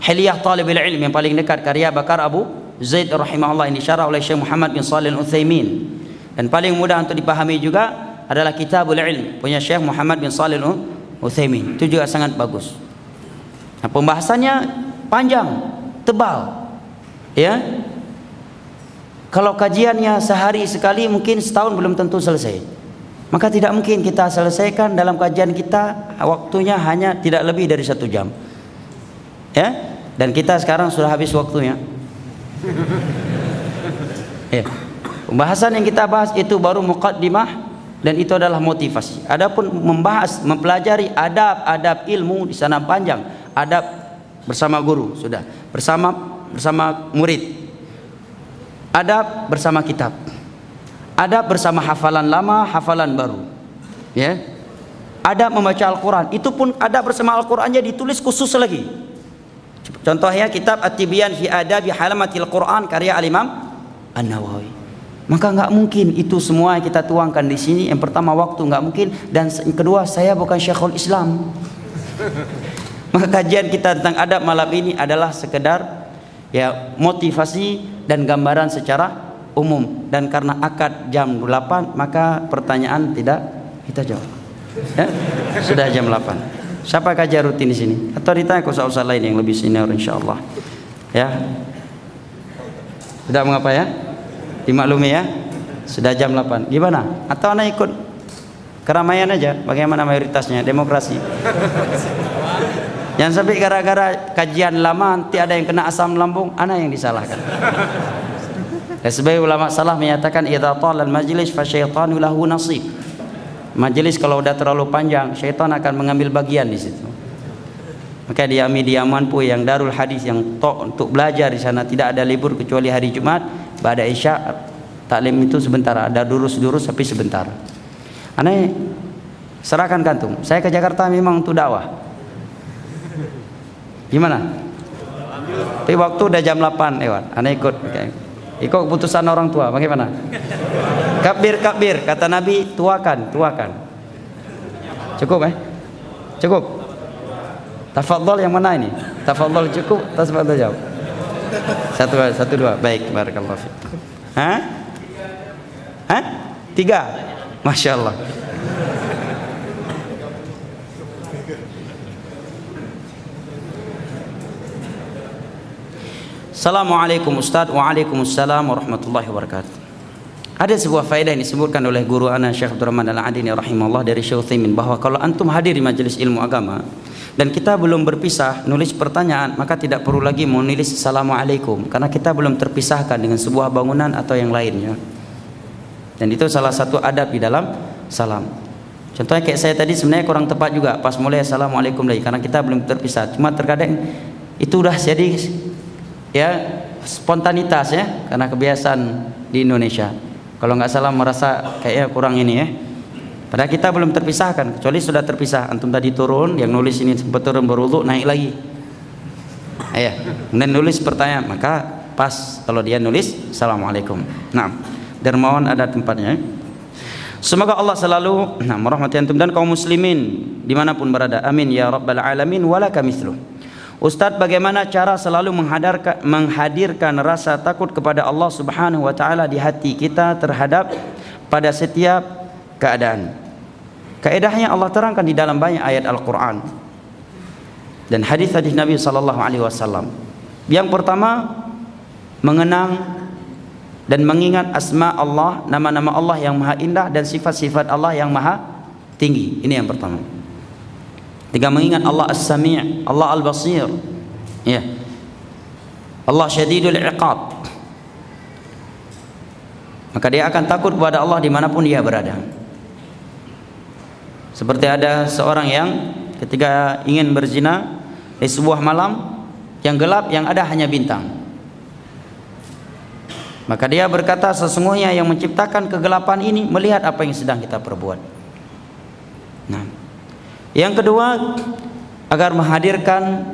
Hiliyah Talibul Ilm yang paling dekat karya Bakar Abu Zaid rahimahullah ini syarah oleh Syekh Muhammad bin Shalih Al-Utsaimin. Dan paling mudah untuk dipahami juga adalah Kitabul Ilm punya Syekh Muhammad bin Shalih Al-Utsaimin. Itu juga sangat bagus. Nah, pembahasannya panjang, tebal. Ya. Kalau kajiannya sehari sekali mungkin setahun belum tentu selesai. Maka tidak mungkin kita selesaikan dalam kajian kita waktunya hanya tidak lebih dari satu jam. Ya, dan kita sekarang sudah habis waktunya. ya. Pembahasan yang kita bahas itu baru muqaddimah dan itu adalah motivasi. Adapun membahas, mempelajari adab-adab ilmu di sana panjang. Adab bersama guru sudah, bersama bersama murid. Adab bersama kitab. Adab bersama hafalan lama, hafalan baru. Ya. Adab membaca Al-Qur'an, itu pun adab bersama Al-Qur'annya ditulis khusus lagi. Contohnya kitab At-Tibyan fi Adabi Halamatil Quran karya Al-Imam An-Nawawi. Maka nggak mungkin itu semua yang kita tuangkan di sini. Yang pertama waktu nggak mungkin dan yang kedua saya bukan syekhul Islam. Maka kajian kita tentang adab malam ini adalah sekedar ya motivasi dan gambaran secara umum dan karena akad jam 8 maka pertanyaan tidak kita jawab. Ya? Sudah jam 8. Siapa kajian rutin di sini? Atau ditanya ke usaha lain yang lebih senior insyaallah. Ya. Sudah mengapa ya? Dimaklumi ya. Sudah jam 8 gimana? Atau anak ikut keramaian aja bagaimana mayoritasnya? Demokrasi. Yang sampai gara-gara kajian lama nanti ada yang kena asam lambung anak yang disalahkan. Sebagai ulama salah menyatakan idza talal majlis fa syaitanu lahu nasib. Majelis kalau udah terlalu panjang syaitan akan mengambil bagian di situ. Maka dia mampu yang darul hadis yang tok untuk belajar di sana tidak ada libur kecuali hari Jumat pada Isya taklim itu sebentar ada durus-durus tapi sebentar. Aneh serahkan kantung. Saya ke Jakarta memang untuk dakwah. Gimana? Tapi waktu udah jam 8 lewat. Aneh ikut ikut keputusan orang tua bagaimana? Kabir kabir kata Nabi tuakan tuakan. Cukup eh? Cukup? Tafadhol yang mana ini? Tafadhol cukup tafadhol jawab satu satu dua. Baik, barakallahu fiik. Hah? Hah? Tiga. Masya Allah. Assalamualaikum Ustaz Waalaikumsalam warahmatullahi wabarakatuh Ada sebuah faedah yang disebutkan oleh guru ana Syekh Abdurrahman Al-Adini rahimahullah dari Syekh Uthaymin bahwa kalau antum hadir di majelis ilmu agama dan kita belum berpisah nulis pertanyaan maka tidak perlu lagi menulis assalamualaikum karena kita belum terpisahkan dengan sebuah bangunan atau yang lainnya. Dan itu salah satu adab di dalam salam. Contohnya kayak saya tadi sebenarnya kurang tepat juga pas mulai assalamualaikum lagi karena kita belum terpisah. Cuma terkadang itu udah jadi ya spontanitas ya karena kebiasaan di Indonesia. Kalau nggak salah merasa kayaknya kurang ini ya Padahal kita belum terpisahkan, kecuali sudah terpisah. Antum tadi turun, yang nulis ini sempat turun berwudu, naik lagi. Ayah, kemudian nulis pertanyaan, maka pas kalau dia nulis, Assalamualaikum. Nah, dermawan ada tempatnya. Semoga Allah selalu nah, merahmati antum dan kaum muslimin di mana pun berada. Amin ya rabbal alamin walaka mithluh. Ustadz bagaimana cara selalu menghadirkan, menghadirkan rasa takut kepada Allah subhanahu wa ta'ala di hati kita terhadap pada setiap keadaan. Kaedahnya Allah terangkan di dalam banyak ayat Al-Quran dan hadis-hadis Nabi Sallallahu Alaihi Wasallam. Yang pertama mengenang dan mengingat asma Allah, nama-nama Allah yang maha indah dan sifat-sifat Allah yang maha tinggi. Ini yang pertama. Tiga mengingat Allah As-Sami', Allah Al-Basir. Ya. Allah Syadidul Iqab. Maka dia akan takut kepada Allah di mana pun dia berada. Seperti ada seorang yang ketika ingin berzina di sebuah malam yang gelap yang ada hanya bintang. Maka dia berkata sesungguhnya yang menciptakan kegelapan ini melihat apa yang sedang kita perbuat. Nah, yang kedua agar menghadirkan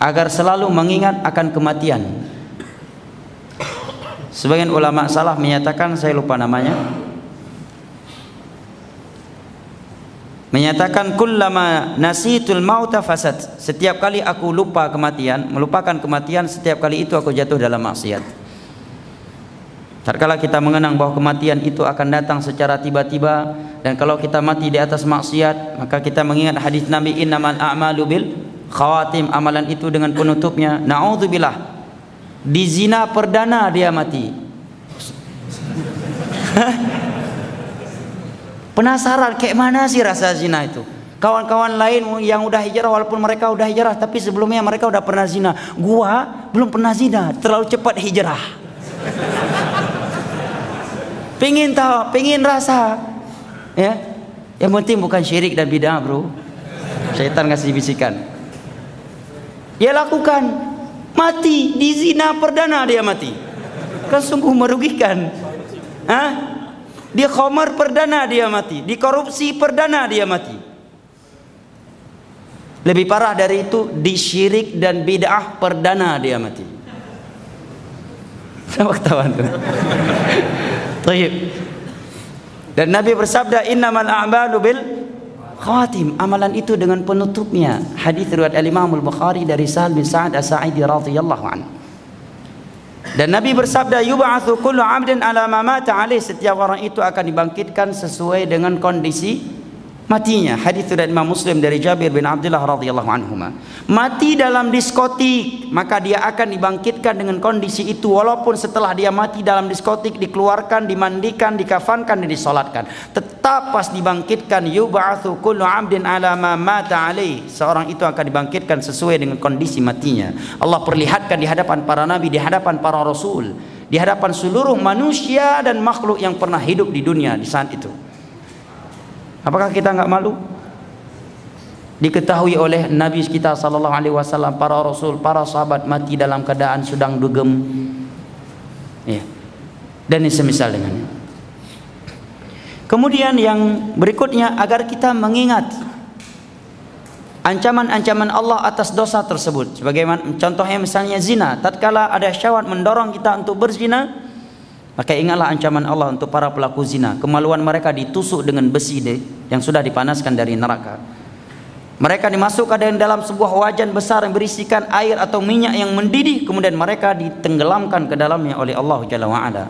agar selalu mengingat akan kematian. Sebagian ulama salah menyatakan saya lupa namanya menyatakan kullama nasitul mauta fasad. Setiap kali aku lupa kematian melupakan kematian setiap kali itu aku jatuh dalam maksiat. Terkala kita mengenang bahwa kematian itu akan datang secara tiba-tiba dan kalau kita mati di atas maksiat maka kita mengingat hadis Nabi innamal a'malu bil khawatim. Amalan itu dengan penutupnya. Naudzubillah. Di zina perdana dia mati Penasaran kayak mana sih rasa zina itu? Kawan-kawan lain yang udah hijrah walaupun mereka udah hijrah tapi sebelumnya mereka udah pernah zina. Gua belum pernah zina, terlalu cepat hijrah. Pingin tahu, pingin rasa. Ya. Yang penting bukan syirik dan bid'ah, Bro. Syaitan kasih bisikan. Dia lakukan. Mati di zina perdana dia mati. Kan sungguh merugikan. Hah? Di khamar perdana dia mati, di korupsi perdana dia mati. Lebih parah dari itu di syirik dan bid'ah perdana dia mati. Sama ketahuan tuh. Dan Nabi bersabda innamal a'malu bil khatim. Amalan itu dengan penutupnya. Hadis riwayat Al-Imam Al-Bukhari dari Sahal bin Sa'ad As-Sa'idi radhiyallahu anhu. Dan Nabi bersabda yub'atsu kullu 'abdin ala ma mata setiap orang itu akan dibangkitkan sesuai dengan kondisi matinya hadis dari Imam Muslim dari Jabir bin Abdullah radhiyallahu anhu mati dalam diskotik maka dia akan dibangkitkan dengan kondisi itu walaupun setelah dia mati dalam diskotik dikeluarkan dimandikan dikafankan dan disolatkan. Tetap pas dibangkitkan yub'atsu kullu 'abdin ala ma mata alaih seorang itu akan dibangkitkan sesuai dengan kondisi matinya. Allah perlihatkan di hadapan para nabi di hadapan para rasul di hadapan seluruh manusia dan makhluk yang pernah hidup di dunia di saat itu Apakah kita enggak malu? Diketahui oleh Nabi kita sallallahu alaihi wasallam, para rasul, para sahabat mati dalam keadaan sedang dugem. Ya. Dan semisal dengannya. Kemudian yang berikutnya agar kita mengingat ancaman-ancaman Allah atas dosa tersebut. Sebagaimana contohnya misalnya zina, tatkala ada syahwat mendorong kita untuk berzina, maka ingatlah ancaman Allah untuk para pelaku zina. Kemaluan mereka ditusuk dengan besi deh, yang sudah dipanaskan dari neraka. Mereka dimasukkan dalam sebuah wajan besar yang berisikan air atau minyak yang mendidih. Kemudian mereka ditenggelamkan ke dalamnya oleh Allah Jalla wa'ala.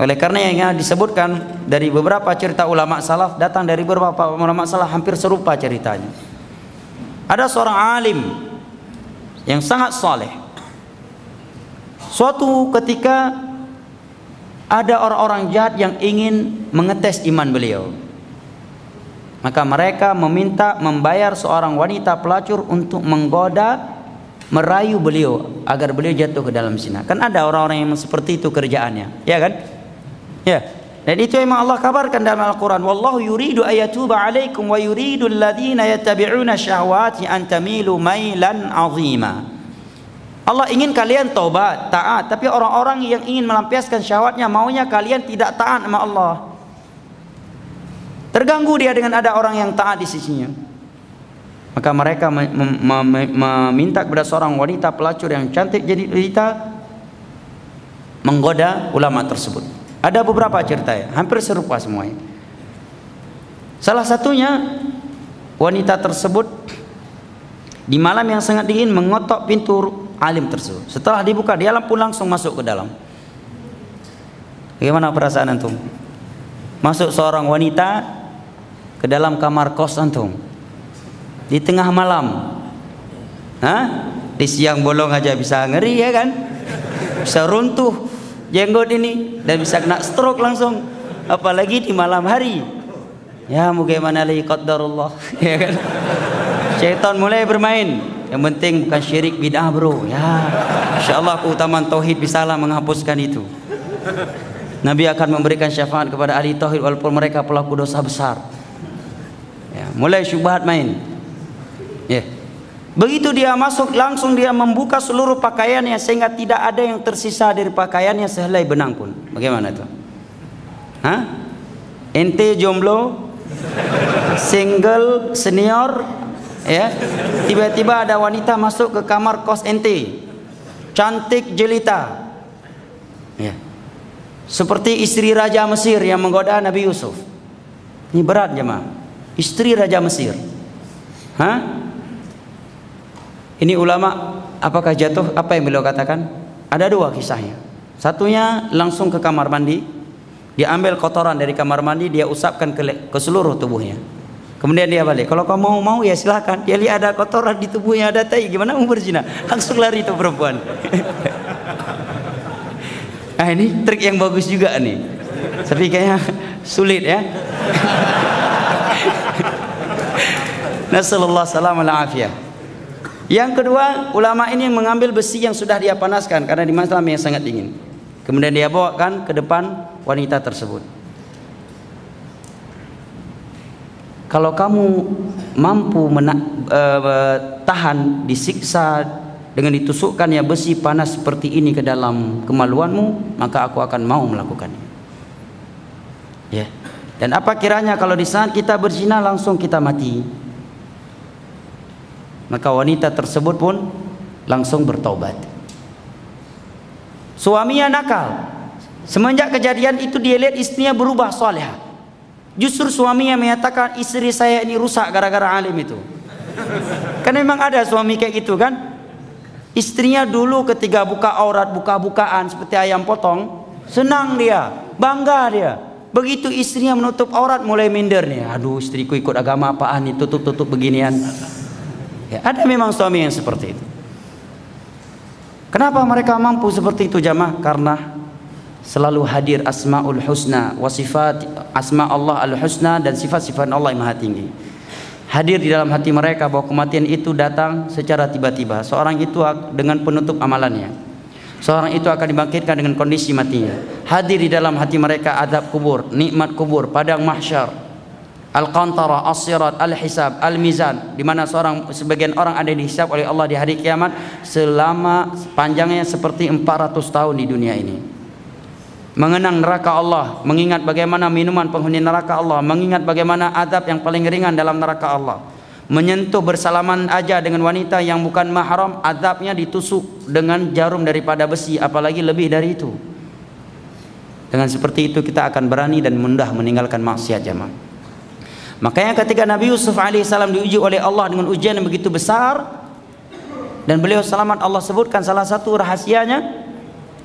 Oleh karena yang disebutkan dari beberapa cerita ulama salaf datang dari beberapa ulama salaf hampir serupa ceritanya. Ada seorang alim yang sangat saleh Suatu ketika ada orang-orang jahat yang ingin mengetes iman beliau. Maka mereka meminta membayar seorang wanita pelacur untuk menggoda, merayu beliau agar beliau jatuh ke dalam zina. Kan ada orang-orang yang seperti itu kerjaannya, ya kan? Ya. Dan itu memang Allah kabarkan dalam Al-Quran. Wallahu yuridu ayatuba alaikum wa yuridu alladhina yattabi'una syahwati an tamilu mailan azima. Allah ingin kalian taubat, taat, tapi orang-orang yang ingin melampiaskan syahwatnya maunya kalian tidak taat sama Allah. Terganggu dia dengan ada orang yang taat di sisinya. Maka mereka meminta kepada seorang wanita pelacur yang cantik jadi wanita menggoda ulama tersebut. Ada beberapa cerita ya, hampir serupa semuanya. Salah satunya wanita tersebut di malam yang sangat dingin mengotok pintu alim tersebut. Setelah dibuka, dia pun langsung masuk ke dalam. Bagaimana perasaan antum? Masuk seorang wanita ke dalam kamar kos antum di tengah malam. Hah? Di siang bolong aja bisa ngeri ya kan? Bisa runtuh jenggot ini dan bisa kena stroke langsung. Apalagi di malam hari. Ya, bagaimana lagi qadarullah, ya kan? Syaitan mulai bermain. Yang penting bukan syirik bid'ah bro. Ya, insyaallah keutamaan tauhid bisalah menghapuskan itu. Nabi akan memberikan syafaat kepada ahli tauhid walaupun mereka pelaku dosa besar. Ya, mulai syubhat main. Ya. Begitu dia masuk langsung dia membuka seluruh pakaiannya sehingga tidak ada yang tersisa dari pakaiannya sehelai benang pun. Bagaimana itu? Hah? Ente jomblo, single, senior, ya. Tiba-tiba ada wanita masuk ke kamar kos ente cantik jelita. Ya. Seperti istri raja Mesir yang menggoda Nabi Yusuf. Ini berat jemaah. Istri raja Mesir. Hah? ini ulama apakah jatuh? Apa yang beliau katakan? Ada dua kisahnya. Satunya langsung ke kamar mandi. Dia ambil kotoran dari kamar mandi dia usapkan ke, ke seluruh tubuhnya Kemudian dia balik. Kalau kamu mau mau ya silahkan. Dia lihat ada kotoran di tubuhnya ada tai. Gimana mau berzina? Langsung lari itu perempuan. nah ini trik yang bagus juga nih. Tapi kayaknya sulit ya. Nasallallahu salam afiyah. Yang kedua, ulama ini mengambil besi yang sudah dia panaskan karena di malam yang sangat dingin. Kemudian dia bawakan ke depan wanita tersebut. Kalau kamu mampu mena, uh, tahan disiksa dengan ditusukkannya besi panas seperti ini ke dalam kemaluanmu, maka aku akan mau melakukannya. Ya. Dan apa kiranya kalau di saat kita berzina langsung kita mati? Maka wanita tersebut pun langsung bertobat. Suaminya nakal. Semenjak kejadian itu dia lihat istrinya berubah soleh. Justru suaminya menyatakan istri saya ini rusak gara-gara alim itu. Kan memang ada suami kayak gitu kan? Istrinya dulu ketika buka aurat, buka-bukaan seperti ayam potong, senang dia, bangga dia. Begitu istrinya menutup aurat mulai minder nih. Aduh istriku ikut agama apaan nih tutup-tutup beginian. Ya, ada memang suami yang seperti itu. Kenapa mereka mampu seperti itu jamaah? Karena selalu hadir asmaul husna wa sifat asma Allah al husna dan sifat-sifat Allah yang maha tinggi hadir di dalam hati mereka bahwa kematian itu datang secara tiba-tiba. Seorang itu dengan penutup amalannya. Seorang itu akan dibangkitkan dengan kondisi matinya. Hadir di dalam hati mereka adab kubur, nikmat kubur, padang mahsyar, al-qantara, as-sirat, al-hisab, al-mizan di mana seorang sebagian orang ada dihisab oleh Allah di hari kiamat selama panjangnya seperti 400 tahun di dunia ini mengenang neraka Allah, mengingat bagaimana minuman penghuni neraka Allah, mengingat bagaimana adab yang paling ringan dalam neraka Allah. Menyentuh bersalaman aja dengan wanita yang bukan mahram, adabnya ditusuk dengan jarum daripada besi, apalagi lebih dari itu. Dengan seperti itu kita akan berani dan mudah meninggalkan maksiat jamaah. Makanya ketika Nabi Yusuf alaihissalam diuji oleh Allah dengan ujian yang begitu besar dan beliau selamat Allah sebutkan salah satu rahasianya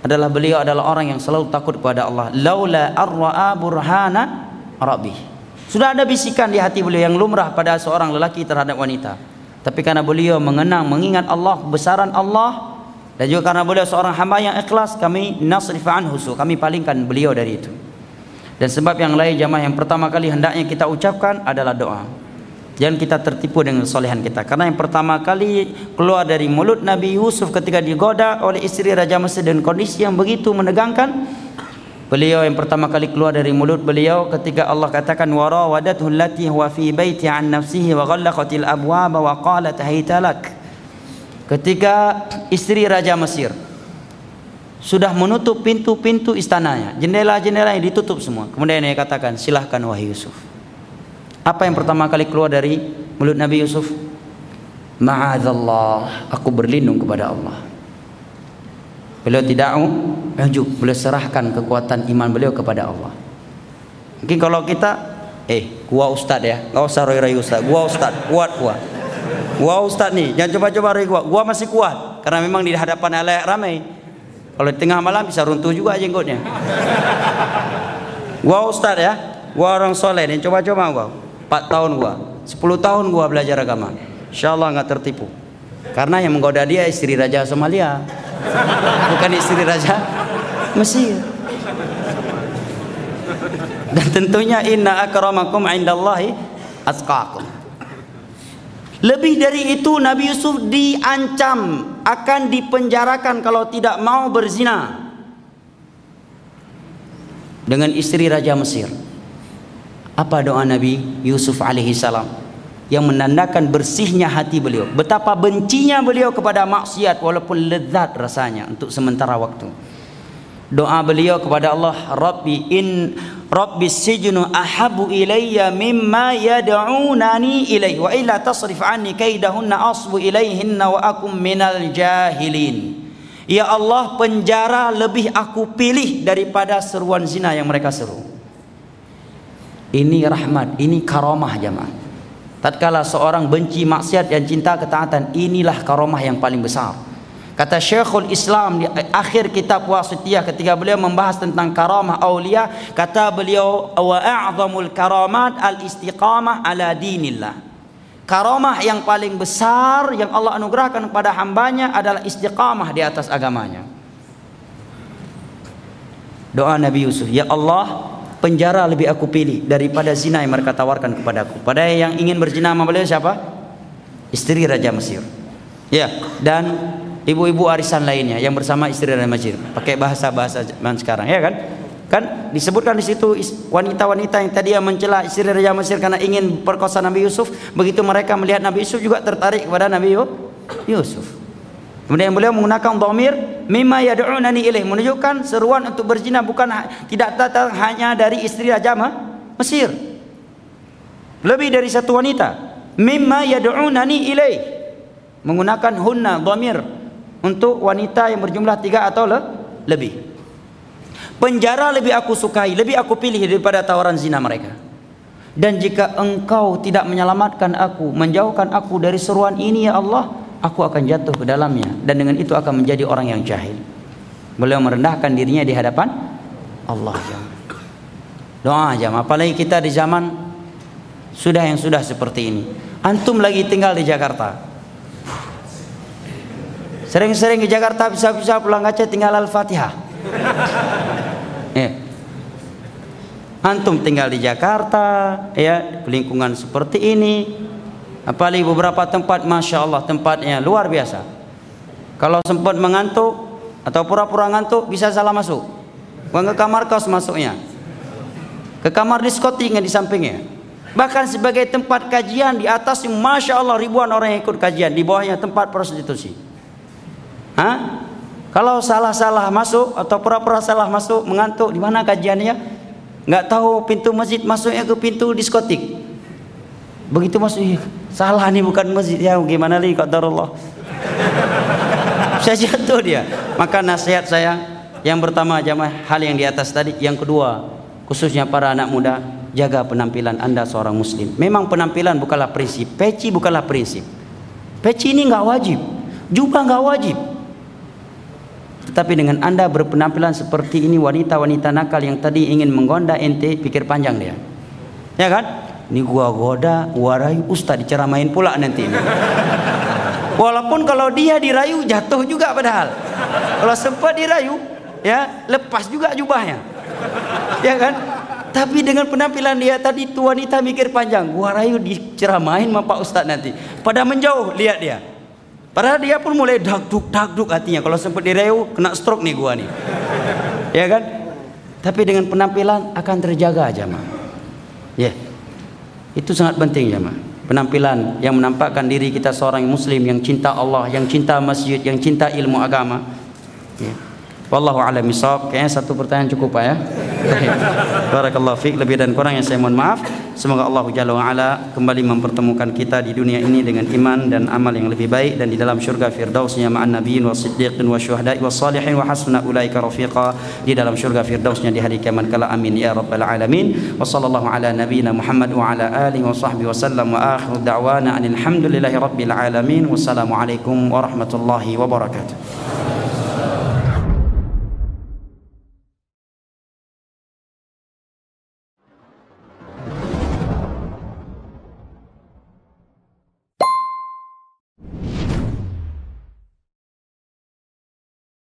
adalah beliau adalah orang yang selalu takut kepada Allah. Laula arra'a burhana. Sudah ada bisikan di hati beliau yang lumrah pada seorang lelaki terhadap wanita. Tapi karena beliau mengenang, mengingat Allah, besaran Allah dan juga karena beliau seorang hamba yang ikhlas, kami nasrif anhu, kami palingkan beliau dari itu. Dan sebab yang lain jamaah yang pertama kali hendaknya kita ucapkan adalah doa. Jangan kita tertipu dengan solehan kita. Karena yang pertama kali keluar dari mulut Nabi Yusuf ketika digoda oleh istri Raja Mesir dan kondisi yang begitu menegangkan. Beliau yang pertama kali keluar dari mulut beliau ketika Allah katakan warawadathu allati huwa fi baiti an nafsihi wa ghallaqatil abwaba wa qalat haytalak. Ketika istri Raja Mesir sudah menutup pintu-pintu istananya, jendela-jendela yang ditutup semua. Kemudian dia katakan, silahkan wahai Yusuf. Apa yang pertama kali keluar dari mulut Nabi Yusuf? Ma'adzallah, aku berlindung kepada Allah. Beliau tidak ujub, beliau serahkan kekuatan iman beliau kepada Allah. Mungkin kalau kita, eh, gua ustad ya, nggak usah roy-roy ustad, gua ustad, kuat gua. Gua ustad nih, jangan coba-coba roy gua, gua masih kuat, karena memang di hadapan Allah ramai. Kalau di tengah malam bisa runtuh juga jenggotnya. Gua ustad ya, gua orang soleh nih, coba-coba gua. 4 tahun gua. 10 tahun gua belajar agama. Insyaallah nggak tertipu. Karena yang menggoda dia istri raja Somalia. Bukan istri raja Mesir. Dan tentunya inna akramakum indallahi atqakum. Lebih dari itu Nabi Yusuf diancam akan dipenjarakan kalau tidak mau berzina dengan istri raja Mesir apa doa Nabi Yusuf alaihi salam? Yang menandakan bersihnya hati beliau. Betapa bencinya beliau kepada maksiat walaupun lezat rasanya untuk sementara waktu. Doa beliau kepada Allah Rabbi in Rabbi sijnu ahabu ilayya mimma yad'unani ilaihi wa illa tasrif anni kaidahunna asbu ilaihinna wa akum minal jahilin. Ya Allah penjara lebih aku pilih daripada seruan zina yang mereka seru ini rahmat, ini karomah jemaah. Tatkala seorang benci maksiat dan cinta ketaatan, inilah karomah yang paling besar. Kata Syekhul Islam di akhir kitab Wasitiyah ketika beliau membahas tentang karamah aulia, kata beliau wa a'zamul karamat al istiqamah ala dinillah. Karamah yang paling besar yang Allah anugerahkan kepada hambanya adalah istiqamah di atas agamanya. Doa Nabi Yusuf, ya Allah, penjara lebih aku pilih daripada zina yang mereka tawarkan kepadaku. Pada yang ingin berzina sama beliau siapa? Istri Raja Mesir. Ya, dan ibu-ibu arisan lainnya yang bersama istri dari masjid. Pakai bahasa-bahasa zaman sekarang ya kan? Kan disebutkan di situ wanita-wanita yang tadi yang mencela istri Raja Mesir karena ingin perkosa Nabi Yusuf, begitu mereka melihat Nabi Yusuf juga tertarik kepada Nabi Yusuf. Kemudian beliau menggunakan dhamir mimma yad'unani ilaih menunjukkan seruan untuk berzina bukan tidak datang hanya dari istri Raja Mesir. Lebih dari satu wanita. Mimma yad'unani ilaih menggunakan hunna dhamir untuk wanita yang berjumlah tiga atau le lebih. Penjara lebih aku sukai, lebih aku pilih daripada tawaran zina mereka. Dan jika engkau tidak menyelamatkan aku, menjauhkan aku dari seruan ini ya Allah, aku akan jatuh ke dalamnya dan dengan itu akan menjadi orang yang jahil. Beliau merendahkan dirinya di hadapan Allah. Doa jam, apalagi kita di zaman sudah yang sudah seperti ini. Antum lagi tinggal di Jakarta. Sering-sering ke Jakarta bisa-bisa pulang kaca tinggal Al-Fatihah. ya. Antum tinggal di Jakarta, ya lingkungan seperti ini, Apalagi beberapa tempat Masya Allah tempatnya luar biasa Kalau sempat mengantuk Atau pura-pura ngantuk bisa salah masuk Bukan ke kamar kos masuknya Ke kamar diskotiknya di sampingnya Bahkan sebagai tempat kajian di atas Masya Allah ribuan orang yang ikut kajian Di bawahnya tempat prostitusi Hah? Kalau salah-salah masuk atau pura-pura salah masuk mengantuk di mana kajiannya? Nggak tahu pintu masjid masuknya ke pintu diskotik. Begitu masuk salah nih bukan masjid ya gimana nih qadarullah. saya jatuh dia. Maka nasihat saya yang pertama jamaah hal yang di atas tadi, yang kedua khususnya para anak muda jaga penampilan anda seorang muslim. Memang penampilan bukanlah prinsip, peci bukanlah prinsip. Peci ini nggak wajib, jubah nggak wajib. Tetapi dengan anda berpenampilan seperti ini wanita-wanita nakal yang tadi ingin menggoda ente pikir panjang dia. Ya kan? Ini gua goda, gua rayu, ustaz diceramain pula nanti. Walaupun kalau dia dirayu jatuh juga padahal. Kalau sempat dirayu, ya lepas juga jubahnya. Ya kan? Tapi dengan penampilan dia tadi tu wanita mikir panjang, gua rayu diceramain sama Pak Ustaz nanti. Pada menjauh lihat dia. Padahal dia pun mulai dagduk dagduk hatinya. Kalau sempat dirayu kena stroke nih gua nih. Ya kan? Tapi dengan penampilan akan terjaga aja mah. Ya. Yeah. Itu sangat penting ya ma. Penampilan yang menampakkan diri kita seorang muslim yang cinta Allah, yang cinta masjid, yang cinta ilmu agama. Ya. Wallahu a'lam bishawab. Kayaknya satu pertanyaan cukup Pak ya. Barakallahu fiik. Lebih dan kurang yang saya mohon maaf. Semoga Allah Jalla wa ala kembali mempertemukan kita di dunia ini dengan iman dan amal yang lebih baik dan di dalam syurga firdausnya ma'an nabiyyin wa siddiqin wa syuhada'i wa salihin wa hasuna ulaika rafiqa di dalam syurga firdausnya di hari kiamat kala amin ya rabbal alamin wa sallallahu ala nabiyyina Muhammad wa ala alihi wa sahbihi wa sallam wa akhiru da'wana alhamdulillahi rabbil alamin wassalamu alaikum warahmatullahi wabarakatuh